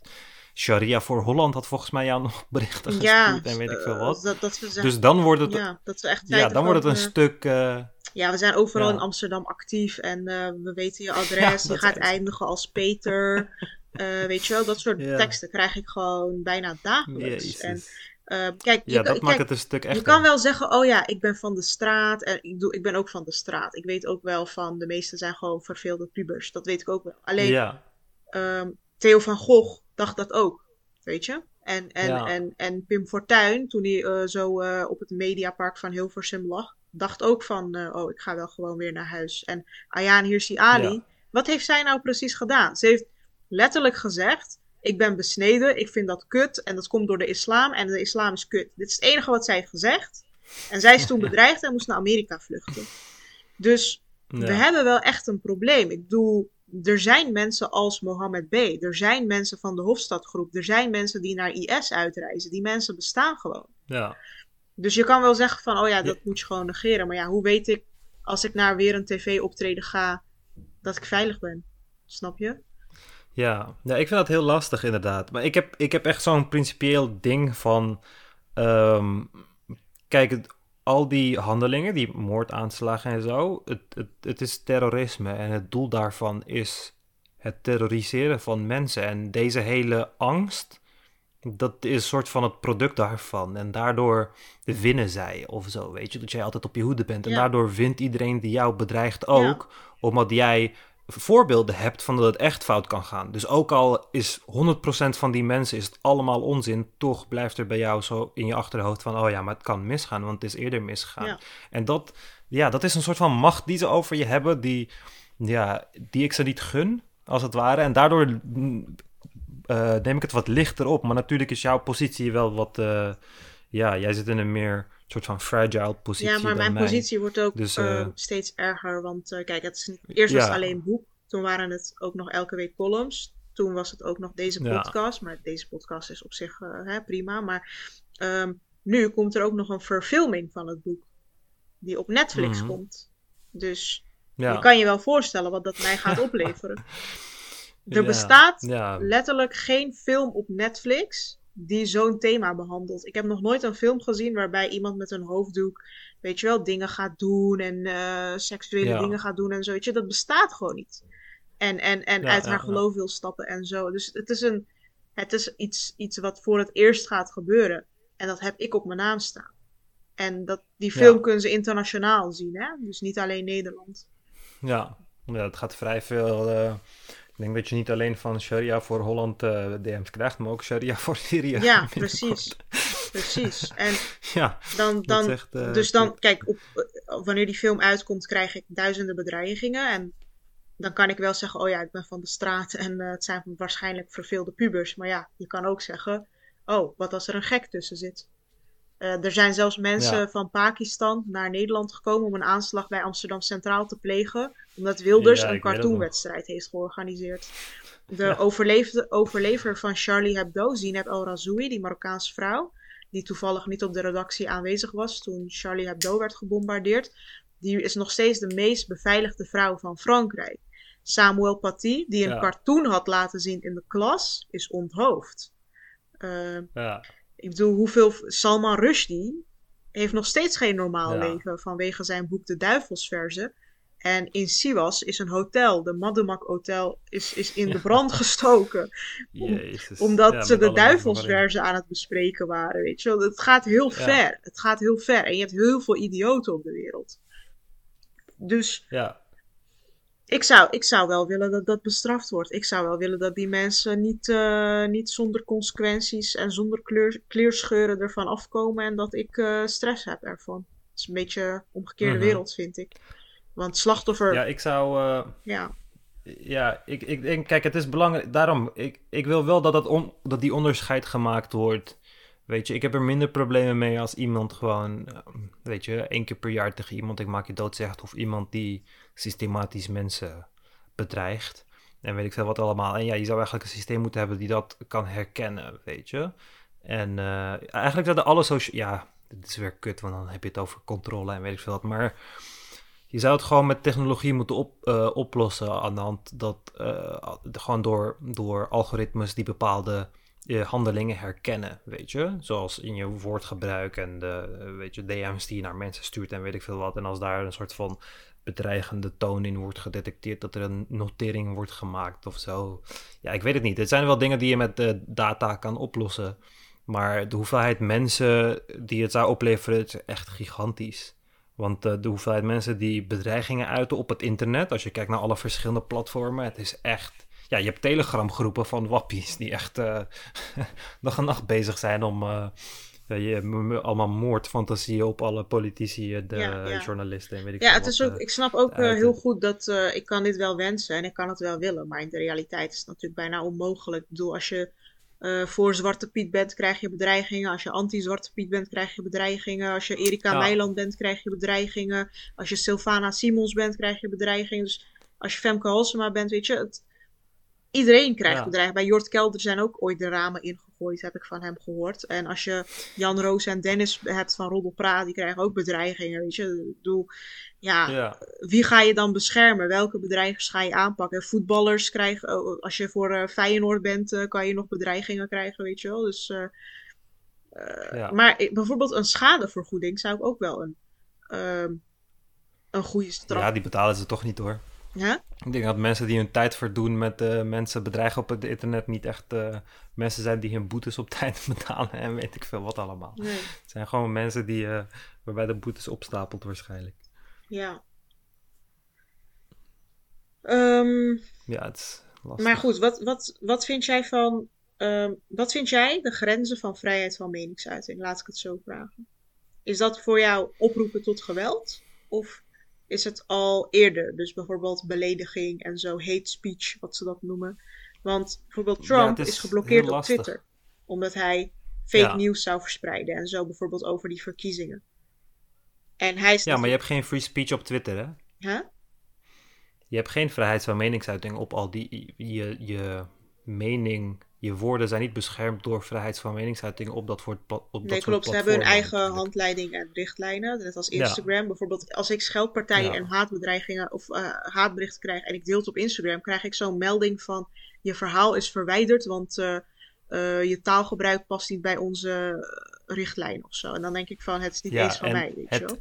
Speaker 2: Sharia voor Holland had volgens mij jou *laughs* nog berichten gestuurd ja, en weet ik veel wat.
Speaker 1: Dat, dat
Speaker 2: dus dan wordt het,
Speaker 1: ja, dat echt
Speaker 2: ja, dan wordt het een stuk... Uh,
Speaker 1: ja, we zijn overal in Amsterdam actief en uh, we weten je *laughs* adres. je gaat eindigen als Peter. Uh, *laughs* weet je wel, dat soort teksten krijg ik gewoon bijna dagelijks. En, uh, kijk,
Speaker 2: ja, dat maakt het een stuk echt.
Speaker 1: Je kan wel zeggen, oh ja, ik ben van de straat. En ik, doe, ik ben ook van de straat. Ik weet ook wel van, de meeste zijn gewoon verveelde pubers. Dat weet ik ook wel. Alleen, um, Theo van Gogh dacht dat ook. Weet je? En, en, en, en Pim Fortuyn, toen hij zo op het Mediapark van Hilversum lag, dacht ook van, uh, oh, ik ga wel gewoon weer naar huis. En Ayaan Hirsi Ali, ja. wat heeft zij nou precies gedaan? Ze heeft letterlijk gezegd, ik ben besneden, ik vind dat kut en dat komt door de islam en de islam is kut. Dit is het enige wat zij heeft gezegd. En zij is toen *laughs* bedreigd en moest naar Amerika vluchten. Dus ja. we hebben wel echt een probleem. Ik bedoel, er zijn mensen als Mohammed B. Er zijn mensen van de Hofstadgroep. Er zijn mensen die naar IS uitreizen. Die mensen bestaan gewoon.
Speaker 2: Ja.
Speaker 1: Dus je kan wel zeggen van, oh ja, dat moet je gewoon negeren. Maar ja, hoe weet ik als ik naar weer een tv-optreden ga, dat ik veilig ben? Snap je?
Speaker 2: Ja. ja, ik vind dat heel lastig inderdaad. Maar ik heb, ik heb echt zo'n principieel ding van... Um, kijk, al die handelingen, die moordaanslagen en zo, het, het, het is terrorisme. En het doel daarvan is het terroriseren van mensen. En deze hele angst dat is een soort van het product daarvan. En daardoor winnen zij of zo, weet je. Dat jij altijd op je hoede bent. En daardoor wint iedereen die jou bedreigt ook. Omdat jij voorbeelden hebt van dat het echt fout kan gaan. Dus ook al is 100% van die mensen is het allemaal onzin, toch blijft er bij jou zo in je achterhoofd van, oh ja, maar het kan misgaan, want het is eerder misgegaan. En dat, ja, dat is een soort van macht die ze over je hebben, die, ja, die ik ze niet gun, als het ware. En daardoor uh, neem ik het wat lichter op. Maar natuurlijk is jouw positie wel wat, uh, ja, jij zit in een meer soort van fragile positie.
Speaker 1: Ja, maar mijn positie wordt ook dus, uh, steeds erger. Want kijk, het is eerst was het alleen boek. Toen waren het ook nog elke week columns. Toen was het ook nog deze podcast. Maar deze podcast is op zich hè, prima. Maar um, nu komt er ook nog een verfilming van het boek. Die op Netflix mm komt. Dus ja. je kan je wel voorstellen wat dat mij gaat *laughs* opleveren. Er bestaat letterlijk geen film op Netflix die zo'n thema behandelt. Ik heb nog nooit een film gezien waarbij iemand met een hoofddoek, weet je wel, dingen gaat doen en uh, seksuele dingen gaat doen en zo. Weet je, dat bestaat gewoon niet. En, en, en uit haar geloof wil stappen en zo. Dus het is, een, het is iets, iets wat voor het eerst gaat gebeuren. En dat heb ik op mijn naam staan. En dat, die film kunnen ze internationaal zien, hè? Dus niet alleen Nederland.
Speaker 2: Ja, ja het gaat vrij veel. Uh ik denk dat je niet alleen van Sharia voor Holland uh, eh, DM's krijgt, maar ook Sharia *laughs* voor Syrië.
Speaker 1: Ja, precies. precies. En *laughs* ja, dan, dan, echt, uh, dus dan, kijk, op, uh, wanneer die film uitkomt, krijg ik duizenden bedreigingen. En dan kan ik wel zeggen, oh ja, ik ben van de straat en het zijn waarschijnlijk verveelde pubers. Maar ja, je kan ook zeggen, oh, wat als er een gek tussen zit. Uh, er zijn zelfs mensen van Pakistan naar Nederland gekomen om een aanslag bij Amsterdam Centraal te plegen, omdat Wilders een cartoonwedstrijd heeft georganiseerd. De ja. overlever van Charlie Hebdo, Zineb El Razoui, die Marokkaanse vrouw, die toevallig niet op de redactie aanwezig was toen Charlie Hebdo werd gebombardeerd, die is nog steeds de meest beveiligde vrouw van Frankrijk. Samuel Paty, die een cartoon had laten zien in de klas, is onthoofd. Uh, ja. Ik bedoel, hoeveel. Salman Rushdie heeft nog steeds geen normaal leven vanwege zijn boek De Duivelsverzen. En in Siwas is een hotel, de Madumak Hotel, is, is in de brand *laughs* gestoken. omdat ze de duivelsverzen aan het bespreken waren, weet je Het gaat heel ver. Het gaat heel ver. En je hebt heel veel idioten op de wereld. Dus ja ik zou, ik zou wel willen dat dat bestraft wordt. Ik zou wel willen dat die mensen niet, uh, niet zonder consequenties en zonder kleur, kleerscheuren ervan afkomen en dat ik uh, stress heb ervan. Het is een beetje een omgekeerde mhm. wereld, vind ik. Want slachtoffer.
Speaker 2: Ja, ik zou. Uh, ja. Ja, ik, ik denk, kijk, het is belangrijk. Daarom, ik, ik wil wel dat, dat, on, dat die onderscheid gemaakt wordt. Weet je, ik heb er minder problemen mee als iemand gewoon, weet je, één keer per jaar tegen iemand ik maak je dood zegt. Of iemand die systematisch mensen bedreigt. En weet ik veel wat allemaal. En ja, je zou eigenlijk een systeem moeten hebben die dat kan herkennen, weet je. En uh, eigenlijk zouden alle social... Ja, dit is weer kut, want dan heb je het over controle en weet ik veel wat. Maar je zou het gewoon met technologie moeten op, uh, oplossen aan de hand dat... Uh, gewoon door, door algoritmes die bepaalde handelingen herkennen, weet je. Zoals in je woordgebruik en de, weet je, DM's die je naar mensen stuurt en weet ik veel wat. En als daar een soort van bedreigende toon in wordt gedetecteerd, dat er een notering wordt gemaakt of zo. Ja, ik weet het niet. Het zijn wel dingen die je met de data kan oplossen. Maar de hoeveelheid mensen die het zou opleveren, is echt gigantisch. Want uh, de hoeveelheid mensen die bedreigingen uiten op het internet, als je kijkt naar alle verschillende platformen, het is echt. Ja, je hebt Telegram groepen van wappies die echt uh, *laughs* dag en nacht bezig zijn om uh, je, allemaal moordfantasieën op alle politici, de journalisten en weet ik
Speaker 1: Ja, het is ook, ik snap ook heel goed dat ik kan dit wel wensen en ik kan het wel willen. Maar in de realiteit is het natuurlijk bijna onmogelijk. Ik bedoel, als je uh, voor Zwarte Piet bent, krijg je bedreigingen. Als je anti-Zwarte Piet bent, krijg je bedreigingen. Als je Erika ja. Meiland bent, krijg je bedreigingen. Als je Sylvana Simons bent, krijg je bedreigingen. Dus als je Femke Halsema bent, weet je, het, iedereen krijgt ja. bedreigingen. Bij Jort Kelder zijn ook ooit de ramen ingegooid gegooid, heb ik van hem gehoord. En als je Jan Roos en Dennis hebt van Roddel Praat, die krijgen ook bedreigingen, weet je. Ik bedoel, ja, ja, wie ga je dan beschermen? Welke bedreigers ga je aanpakken? Voetballers krijgen, oh, als je voor uh, Feyenoord bent, uh, kan je nog bedreigingen krijgen, weet je wel. Dus, uh, ja. Maar bijvoorbeeld een schadevergoeding zou ik ook wel een, ehm, een goede straf...
Speaker 2: Ja, die betalen ze toch niet hoor.
Speaker 1: Ja?
Speaker 2: Ik denk dat mensen die hun tijd verdoen met uh, mensen bedreigen op het internet niet echt uh, mensen zijn die hun boetes op *laughs* tijd betalen en weet ik veel wat allemaal.
Speaker 1: Nee.
Speaker 2: Het zijn gewoon mensen die, uh, waarbij de boetes opstapelt waarschijnlijk.
Speaker 1: Ja. Um,
Speaker 2: ja, het is lastig.
Speaker 1: Maar goed, wat, wat, wat vind jij van. Um, wat vind jij de grenzen van vrijheid van meningsuiting? Laat ik het zo vragen. Is dat voor jou oproepen tot geweld? Of is het al eerder? Dus bijvoorbeeld belediging en zo, hate speech, wat ze dat noemen. Want bijvoorbeeld Trump is, is, geblokkeerd op Twitter. Omdat hij fake ja. nieuws zou verspreiden. En zo bijvoorbeeld over die verkiezingen. En hij is
Speaker 2: ja, maar je hebt geen free speech op Twitter, hè?
Speaker 1: Huh?
Speaker 2: Je hebt geen vrijheid van meningsuiting op al die... Je, je mening, je woorden zijn niet beschermd door vrijheid van meningsuiting op dat soort op
Speaker 1: Nee, klopt. Ze hebben hun eigen handleiding en richtlijnen. Net als Instagram. Ja. Bijvoorbeeld als ik scheldpartijen ja. en haatbedreigingen of uh, haatberichten krijg en ik deel het op Instagram, krijg ik zo'n melding van je verhaal is verwijderd, want uh, uh, je taalgebruik past niet bij onze richtlijn of zo. En dan denk ik van het is niet
Speaker 2: ja,
Speaker 1: eens van mij, weet
Speaker 2: het,
Speaker 1: je wel.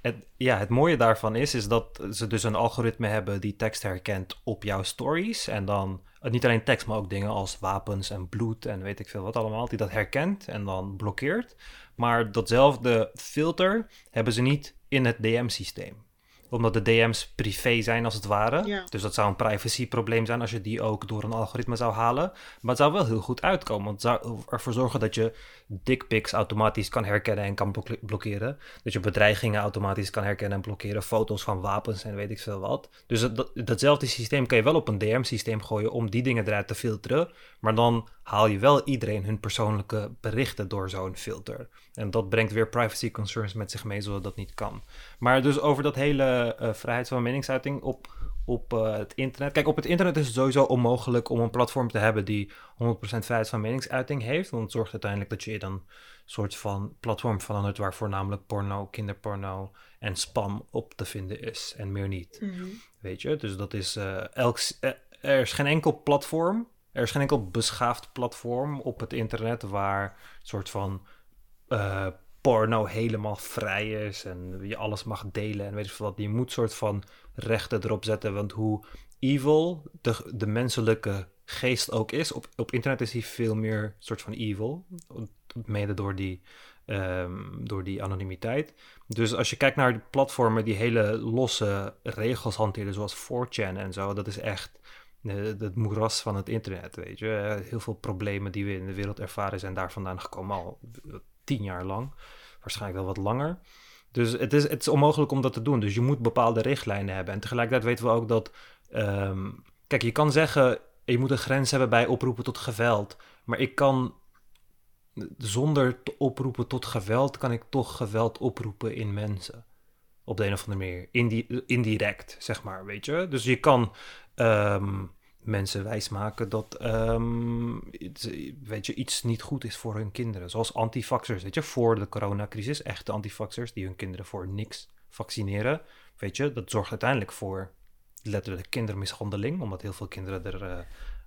Speaker 2: Het, ja, het mooie daarvan is, is dat ze dus een algoritme hebben die tekst herkent op jouw stories. En dan, niet alleen tekst, maar ook dingen als wapens en bloed en weet ik veel wat allemaal, die dat herkent en dan blokkeert. Maar datzelfde filter hebben ze niet in het DM-systeem omdat de DM's privé zijn als het ware.
Speaker 1: Ja.
Speaker 2: Dus dat zou een privacyprobleem zijn als je die ook door een algoritme zou halen. Maar het zou wel heel goed uitkomen. Want het zou ervoor zorgen dat je dickpics automatisch kan herkennen en kan blokkeren. Dat je bedreigingen automatisch kan herkennen en blokkeren. Foto's van wapens en weet ik veel wat. Dus dat, datzelfde systeem kan je wel op een DM-systeem gooien om die dingen eruit te filteren. Maar dan haal je wel iedereen hun persoonlijke berichten door zo'n filter. En dat brengt weer privacy concerns met zich mee, zodat dat niet kan. Maar dus over dat hele uh, vrijheid van meningsuiting op, op uh, het internet. Kijk, op het internet is het sowieso onmogelijk om een platform te hebben die 100% vrijheid van meningsuiting heeft. Want het zorgt uiteindelijk dat je dan een soort van platform verandert waar voornamelijk porno, kinderporno en spam op te vinden is. En meer niet.
Speaker 1: Mm -hmm.
Speaker 2: Weet je? Dus dat is uh, elk. er is geen enkel platform. Er is geen enkel beschaafd platform op het internet waar een soort van uh, porno helemaal vrij is en je alles mag delen en weet je wat. Je moet soort van rechten erop zetten, want hoe evil de, de menselijke geest ook is, op, op internet is hij veel meer soort van evil, mede door die, um, door die anonimiteit. Dus als je kijkt naar platformen die hele losse regels hanteren, zoals 4chan en zo, dat is echt het moeras van het internet, weet je. Heel veel problemen die we in de wereld ervaren zijn daar vandaan gekomen al tien jaar lang. Waarschijnlijk wel wat langer. Dus het is, het is onmogelijk om dat te doen. Dus je moet bepaalde richtlijnen hebben. En tegelijkertijd weten we ook dat. Um, kijk, je kan zeggen. Je moet een grens hebben bij oproepen tot geweld. Maar ik kan. Zonder te oproepen tot geweld. kan ik toch geweld oproepen in mensen. Op de een of andere manier. Indi indirect, zeg maar. Weet je? Dus je kan. Um, mensen wijsmaken dat um, weet je, iets niet goed is voor hun kinderen. Zoals antivaxers, weet je, voor de coronacrisis, echte antivaxers die hun kinderen voor niks vaccineren. Weet je, dat zorgt uiteindelijk voor letterlijk kindermishandeling, omdat heel veel kinderen er uh,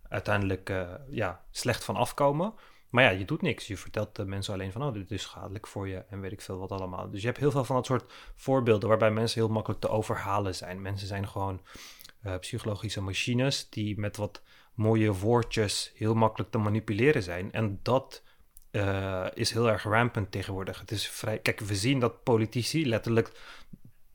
Speaker 2: uiteindelijk uh, ja, slecht van afkomen. Maar ja, je doet niks. Je vertelt de mensen alleen van, oh, dit is schadelijk voor je en weet ik veel wat allemaal. Dus je hebt heel veel van dat soort voorbeelden waarbij mensen heel makkelijk te overhalen zijn. Mensen zijn gewoon uh, psychologische machines die met wat mooie woordjes heel makkelijk te manipuleren zijn. En dat uh, is heel erg rampant tegenwoordig. Het is vrij. Kijk, we zien dat politici, letterlijk,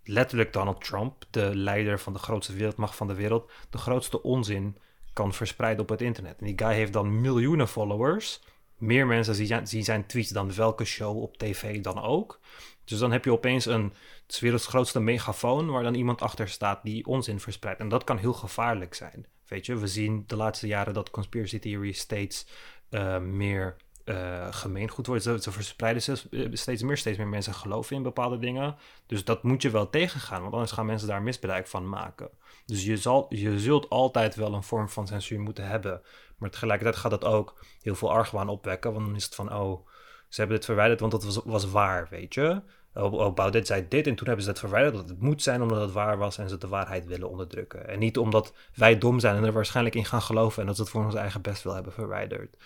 Speaker 2: letterlijk Donald Trump, de leider van de grootste wereldmacht van de wereld, de grootste onzin kan verspreiden op het internet. En die guy heeft dan miljoenen followers. Meer mensen zien, zijn tweets dan welke show op tv dan ook. Dus dan heb je opeens een het werelds grootste megafoon waar dan iemand achter staat die onzin verspreidt. En dat kan heel gevaarlijk zijn. Weet je, we zien de laatste jaren dat conspiracy theories steeds uh, meer uh, gemeengoed worden. Ze, verspreiden steeds, steeds meer, steeds meer mensen geloven in bepaalde dingen. Dus dat moet je wel tegengaan, want anders gaan mensen daar misbruik van maken. Dus je, zal, je zult altijd wel een vorm van censuur moeten hebben. Maar tegelijkertijd gaat dat ook heel veel argwaan opwekken. Want dan is het van, oh, ze hebben dit verwijderd, want dat was, was waar, weet je. Oh, Baudet zei dit en toen hebben ze het verwijderd dat het moet zijn omdat het waar was en ze de waarheid willen onderdrukken. En niet omdat wij dom zijn en er waarschijnlijk in gaan geloven en dat ze het voor ons eigen best wel hebben verwijderd.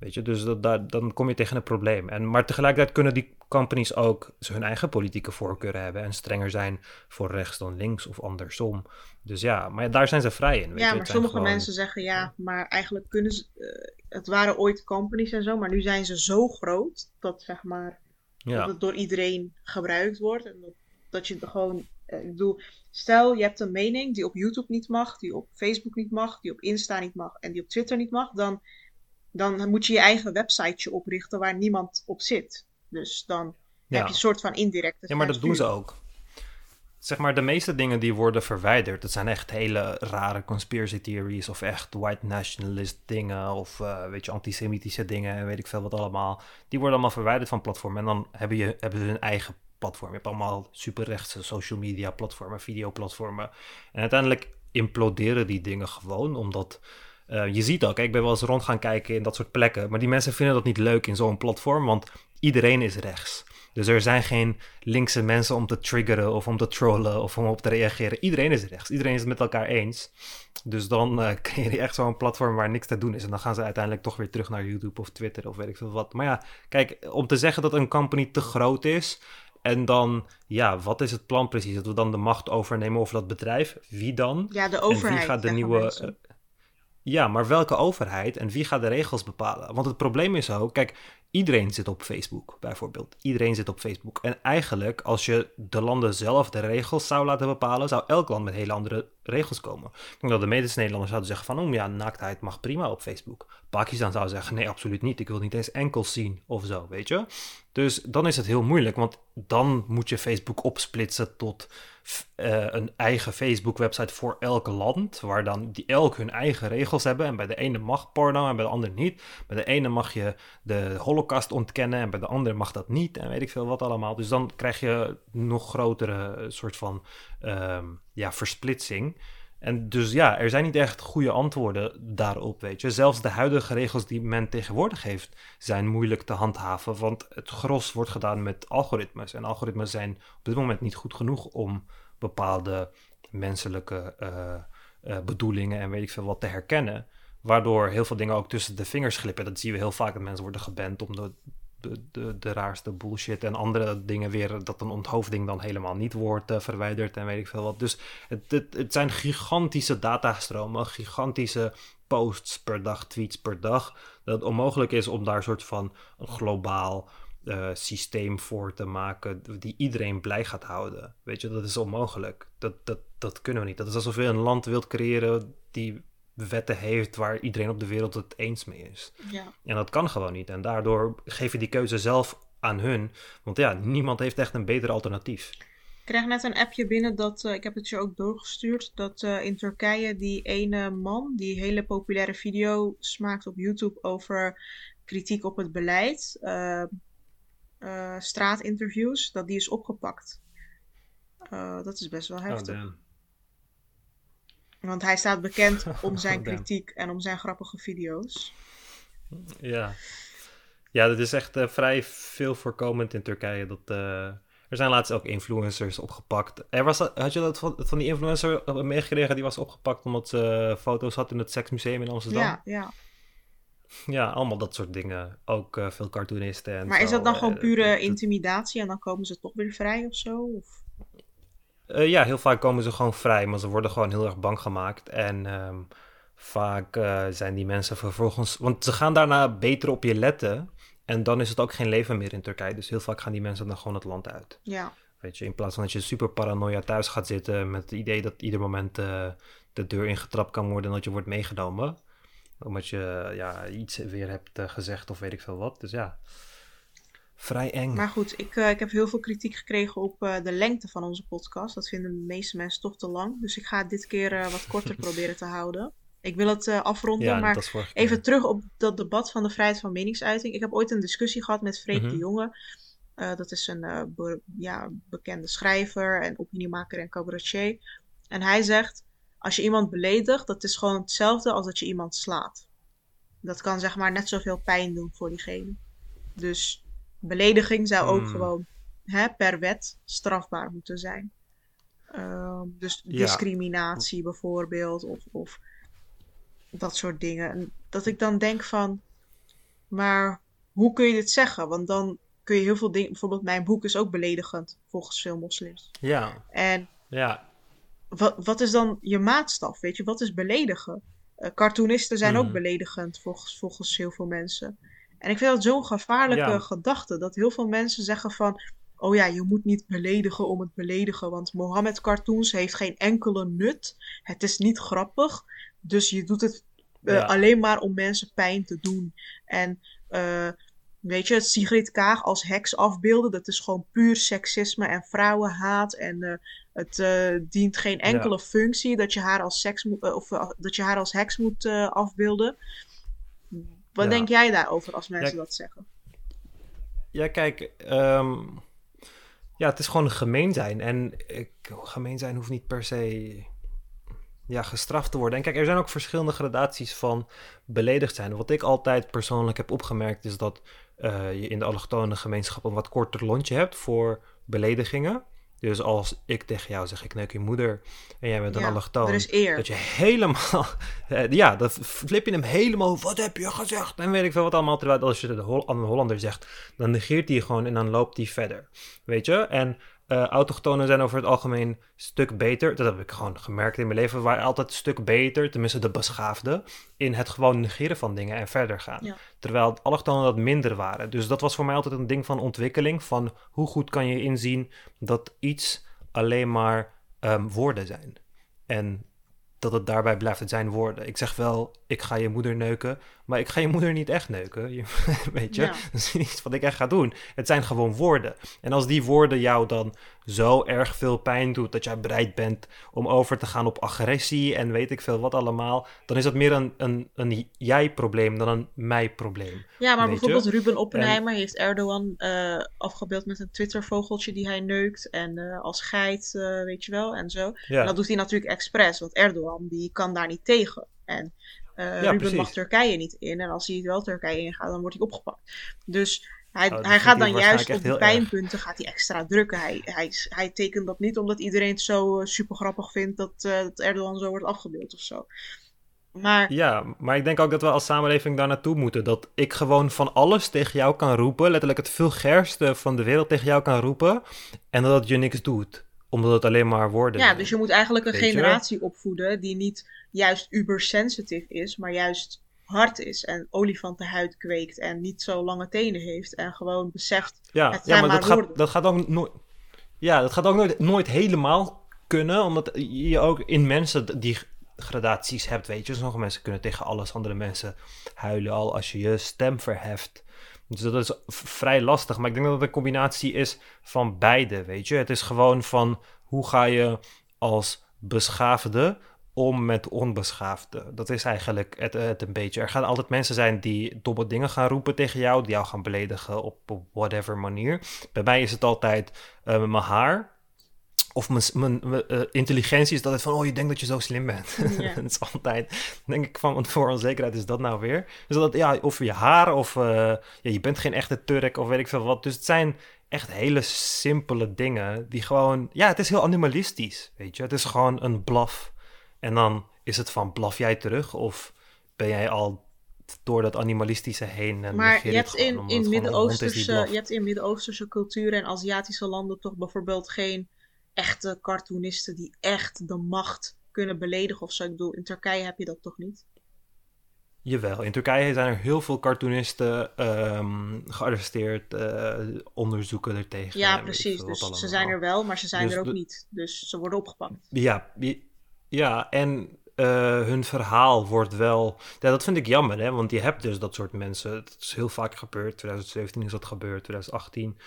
Speaker 2: Weet je, dus dat, dan kom je tegen een probleem. En, maar tegelijkertijd kunnen die companies ook hun eigen politieke voorkeuren hebben en strenger zijn voor rechts dan links of andersom. Dus ja, maar daar zijn ze vrij in.
Speaker 1: Weet ja, maar sommige mensen zeggen ja, maar eigenlijk kunnen ze. Uh, het waren ooit companies en zo, maar nu zijn ze zo groot dat zeg maar. Ja. Dat het door iedereen gebruikt wordt. En dat, dat je gewoon. Uh, ik bedoel, stel je hebt een mening die op YouTube niet mag, die op Facebook niet mag, die op Insta niet mag en die op Twitter niet mag. Dan dan moet je je eigen websiteje oprichten waar niemand op zit. Dus dan heb je een soort van indirecte.
Speaker 2: Ja, maar dat doen ze ook. Zeg maar, de meeste dingen die worden verwijderd, dat zijn echt hele rare conspiracy theories of echt white nationalist dingen of uh, weet je, antisemitische dingen en weet ik veel wat allemaal. Die worden allemaal verwijderd van platformen en dan hebben, je, hebben ze hun eigen platform. Je hebt allemaal superrechtse social media platformen, videoplatformen. En uiteindelijk imploderen die dingen gewoon omdat uh, je ziet ook, ik ben wel eens rond gaan kijken in dat soort plekken, maar die mensen vinden dat niet leuk in zo'n platform, want iedereen is rechts. Dus er zijn geen linkse mensen om te triggeren of om te trollen of om op te reageren. Iedereen is rechts. Iedereen is het met elkaar eens. Dus dan uh, *laughs* creëer je echt zo'n platform waar niks te doen is. En dan gaan ze uiteindelijk toch weer terug naar YouTube of Twitter of weet ik veel wat. Maar ja, kijk, om te zeggen dat een company te groot is. En dan, ja, wat is het plan precies? Dat we dan de macht overnemen over dat bedrijf? Wie dan?
Speaker 1: Ja, de overheid.
Speaker 2: En wie gaat de nieuwe. Ja, maar welke overheid en wie gaat de regels bepalen? Want het probleem is ook, kijk, iedereen zit op Facebook bijvoorbeeld. Iedereen zit op Facebook. En eigenlijk, als je de landen zelf de regels zou laten bepalen, zou elk land met hele andere regels komen. Ik denk dat de meeste Nederlanders zouden zeggen van, oh ja, naaktheid mag prima op Facebook. Pakistan zou zeggen, nee, absoluut niet. Ik wil niet eens enkel zien of zo, weet je. Dus dan is het heel moeilijk, want dan moet je Facebook opsplitsen tot uh, een eigen Facebook-website voor elk land, waar dan die elk hun eigen regels hebben. En bij de ene mag porno en bij de andere niet. Bij de ene mag je de holocaust ontkennen en bij de andere mag dat niet. En weet ik veel wat allemaal. Dus dan krijg je nog grotere eh, soort van uh, ja, versplitsing. En dus ja, er zijn niet echt goede antwoorden daarop, weet je. Zelfs de huidige regels die men tegenwoordig heeft, zijn moeilijk te handhaven. Want het gros wordt gedaan met algoritmes. En algoritmes zijn op dit moment niet goed genoeg om bepaalde menselijke uh, uh, bedoelingen en weet ik veel wat te herkennen. Waardoor heel veel dingen ook tussen de vingers glippen. Dat zien we heel vaak, dat mensen worden geband om de de, de, raarste bullshit. En andere dingen weer dat een onthoofding dan helemaal niet wordt uh, verwijderd en weet ik veel wat. Dus het, het, het zijn gigantische datastromen, gigantische posts per dag, tweets per dag. Dat het onmogelijk is om daar een soort van een globaal uh, systeem voor te maken die iedereen blij gaat houden. Weet je, dat is onmogelijk. Dat, dat, dat kunnen we niet. Dat is alsof je een land wilt creëren die wetten heeft waar iedereen op de wereld het eens mee is.
Speaker 1: Ja.
Speaker 2: En dat kan gewoon niet. En daardoor geef je die keuze zelf aan hun. Want ja, niemand heeft echt een beter alternatief.
Speaker 1: Ik krijg net een appje binnen dat, uh, ik heb het je ook doorgestuurd, dat uh, in Turkije die ene man die hele populaire video's maakt op YouTube over kritiek op het beleid, uh, straatinterviews, dat die is opgepakt. dat is best wel oh, heftig. Oh, want hij staat bekend *laughs* om zijn kritiek en om zijn grappige video's.
Speaker 2: Ja, ja dat is echt uh, vrij veel voorkomend in Turkije. Dat, er zijn laatst ook influencers opgepakt. Er was, had je dat van, van die influencer meegekregen? Die was opgepakt omdat ze foto's had in het Seksmuseum in Amsterdam.
Speaker 1: Ja, ja.
Speaker 2: Ja, allemaal dat soort dingen. Ook uh, veel cartoonisten en
Speaker 1: Maar is dat dan gewoon pure intimidatie en dan komen ze toch weer vrij of zo? Of?
Speaker 2: Uh, ja, heel vaak komen ze gewoon vrij, maar ze worden gewoon heel erg bang gemaakt. En um, vaak zijn die mensen vervolgens. Want ze gaan daarna beter op je letten. En dan is het ook geen leven meer in Turkije. Dus heel vaak gaan die mensen dan gewoon het land uit.
Speaker 1: Ja.
Speaker 2: Weet je, in plaats van dat je super paranoia thuis gaat zitten met het idee dat ieder moment de deur ingetrapt kan worden en dat je wordt meegenomen. Omdat je ja, iets weer hebt gezegd of weet ik veel wat. Dus ja vrij eng.
Speaker 1: Maar goed, ik, uh, ik heb heel veel kritiek gekregen op uh, de lengte van onze podcast. Dat vinden de meeste mensen toch te lang. Dus ik ga het dit keer wat korter *laughs* proberen te houden. Ik wil het afronden, ja, maar even terug op dat debat van de vrijheid van meningsuiting. Ik heb ooit een discussie gehad met Freek mm de Jonge. dat is een be ja, bekende schrijver en opiniemaker en cabaretier. En hij zegt, als je iemand beledigt, dat is gewoon hetzelfde als dat je iemand slaat. Dat kan zeg maar net zoveel pijn doen voor diegene. Dus Belediging zou ook hmm. gewoon hè, per wet strafbaar moeten zijn. Ehm, dus discriminatie bijvoorbeeld, of, of dat soort dingen. En dat ik dan denk van, maar hoe kun je dit zeggen? Want dan kun je heel veel dingen. Bijvoorbeeld, mijn boek is ook beledigend volgens veel moslims.
Speaker 2: Ja.
Speaker 1: En
Speaker 2: ja.
Speaker 1: Wat, wat is dan je maatstaf? Weet je, wat is beledigen? Uh, cartoonisten zijn ook mhm. beledigend volgens, volgens heel veel mensen. En ik vind dat zo'n gevaarlijke gedachte. Dat heel veel mensen zeggen van. Oh ja, je moet niet beledigen om het beledigen. Want Mohammed cartoons heeft geen enkele nut. Het is niet grappig. Dus je doet het uh, alleen maar om mensen pijn te doen. En uh, weet je, Sigrid Kaag als heks afbeelden, dat is gewoon puur seksisme en vrouwenhaat. En uh, het dient geen enkele functie dat je haar als, seks moet, of dat je haar als heks moet afbeelden. Wat denk jij daarover als mensen dat zeggen?
Speaker 2: Ja, kijk, um, ja, het is gewoon gemeen zijn. En ik, gemeen zijn hoeft niet per se ja, gestraft te worden. En kijk, er zijn ook verschillende gradaties van beledigd zijn. Wat ik altijd persoonlijk heb opgemerkt is dat uh, je in de allochtone gemeenschap een wat korter lontje hebt voor beledigingen. Dus als ik tegen jou zeg, ik neuk je moeder en jij bent een ja, allochtoon, dat je helemaal, *laughs* eh, ja, dan flip je hem helemaal, wat heb je gezegd? En weet ik veel wat allemaal, terwijl als je de aan een Hollander zegt, dan negeert hij gewoon en dan loopt hij verder, weet je? En uh, autochtonen zijn over het algemeen een stuk beter. Dat heb ik gewoon gemerkt in mijn leven. We waren altijd een stuk beter, tenminste de beschaafde, in het gewoon negeren van dingen en verder gaan. Terwijl allochtonen dat minder waren. Dus dat was voor mij altijd een ding van ontwikkeling. Van hoe goed kan je inzien dat iets alleen maar um, woorden zijn. En dat het daarbij blijft. Het zijn woorden. Ik zeg wel, ik ga je moeder neuken, maar ik ga je moeder niet echt neuken. Je, *laughs* weet je, dat is niet wat ik echt ga doen. Het zijn gewoon woorden. En als die woorden jou dan zo erg veel pijn doet dat jij bereid bent om over te gaan op agressie en weet ik veel wat allemaal, dan is dat meer een, een, een jij-probleem dan een mij-probleem.
Speaker 1: Ja, maar bijvoorbeeld Ruben Oppenheimer heeft Erdogan uh, afgebeeld met een Twitter-vogeltje die hij neukt en uh, als geit, uh, weet je wel, en zo. Ja. En dat doet hij natuurlijk expres, want Erdogan die kan daar niet tegen. En uh, ja, Ruben mag Turkije niet in. En als hij wel Turkije ingaat, dan wordt hij opgepakt. Dus hij, oh, hij gaat dan juist op de pijnpunten gaat hij extra drukken. Hij, hij, hij tekent dat niet omdat iedereen het zo uh, super grappig vindt dat, uh, dat Erdogan zo wordt afgebeeld of zo. Maar...
Speaker 2: Ja, maar ik denk ook dat we als samenleving daar naartoe moeten. Dat ik gewoon van alles tegen jou kan roepen. Letterlijk het vulgairste van de wereld tegen jou kan roepen. En dat het je niks doet. Omdat het alleen maar woorden
Speaker 1: Ja, dus je moet eigenlijk een generatie opvoeden die niet juist uber-sensitive is, maar juist hard is en olifantenhuid kweekt en niet zo lange tenen heeft en gewoon beseft.
Speaker 2: Ja, het ja maar, dat, gaat, dat gaat ook nooit. Ja, dat gaat ook nooit, nooit helemaal kunnen, omdat je ook in mensen die gradaties hebt, weet je. Sommige mensen kunnen tegen alles, andere mensen huilen al als je je stem verheft. Dus dat is vrij lastig. Maar ik denk dat het een combinatie is van beide, weet je. Het is gewoon van hoe ga je als beschaafde om met onbeschaafde. Dat is eigenlijk het, het, een beetje. Er gaan altijd mensen zijn die domme dingen gaan roepen tegen jou, die jou gaan beledigen op, whatever manier. Bij mij is het altijd uh, mijn haar. Of mijn, mijn uh, intelligentie is altijd van, oh, je denkt dat je zo slim bent. *laughs* Dat is altijd, denk ik van, voor onzekerheid is dat nou weer. Dus dat, ja, of je haar, of uh, ja, je bent geen echte Turk, of weet ik veel wat. Dus het zijn echt hele simpele dingen die gewoon, ja, het is heel animalistisch, weet je. Het is gewoon een blaf en dan is het van blaf jij terug of ben jij al door dat animalistische heen. En
Speaker 1: maar je hebt, in, in Midden-Oosterse, je hebt in Midden-Oosterse culturen en Aziatische landen toch bijvoorbeeld geen echte cartoonisten die echt de macht kunnen beledigen of zo. Ik bedoel, in Turkije heb je dat toch niet?
Speaker 2: Jawel, in Turkije zijn er heel veel cartoonisten um, gearresteerd, uh, onderzoeken er tegen.
Speaker 1: Ja, precies. Dus ze zijn er wel, maar ze zijn dus er ook niet. Dus ze worden opgepakt.
Speaker 2: Ja, ja, en uh, hun verhaal wordt wel. Ja, dat vind ik jammer, hè? Want je hebt dus dat soort mensen. Het is heel vaak gebeurd. 2017 is dat gebeurd, 2018.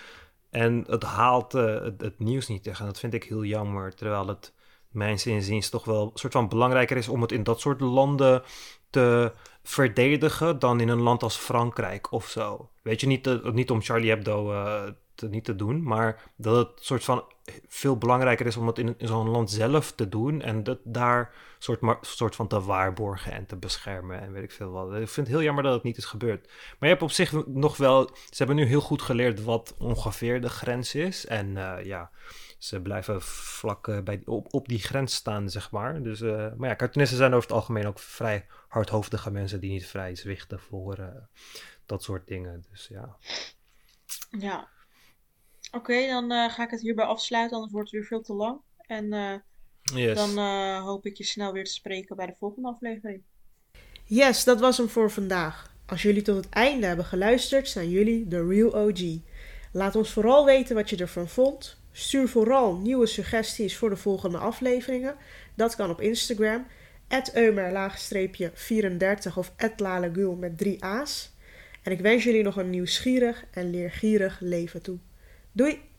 Speaker 2: En het haalt uh, het, nieuws niet tegen. En dat vind ik heel jammer. Terwijl het, mijn inziens, toch wel een soort van belangrijker is om het in dat soort landen te verdedigen dan in een land als Frankrijk of zo. Weet je, niet, uh, niet om Charlie Hebdo te, niet te doen, maar dat het soort van veel belangrijker is om dat in, zo'n land zelf te doen en dat daar soort, soort van te waarborgen en te beschermen en weet ik veel wat. Ik vind het heel jammer dat het niet is gebeurd. Maar je hebt op zich nog wel, ze hebben nu heel goed geleerd wat ongeveer de grens is en uh, ja, ze blijven vlak uh, bij, op, op die grens staan, zeg maar. Dus, uh, maar ja, cartoonisten zijn over het algemeen ook vrij hardhoofdige mensen die niet vrij zwichten voor dat soort dingen. Dus ja.
Speaker 1: Ja. Oké, dan uh, ga ik het hierbij afsluiten, anders wordt het weer veel te lang. En uh, yes. dan uh, hoop ik je snel weer te spreken bij de volgende aflevering. Yes, dat was hem voor vandaag. Als jullie tot het einde hebben geluisterd, zijn jullie de real OG. Laat ons vooral weten wat je ervan vond. Stuur vooral nieuwe suggesties voor de volgende afleveringen. Dat kan op Instagram. eumer-34 of @lalegul met drie a's. En ik wens jullie nog een nieuwsgierig en leergierig leven toe. Doei!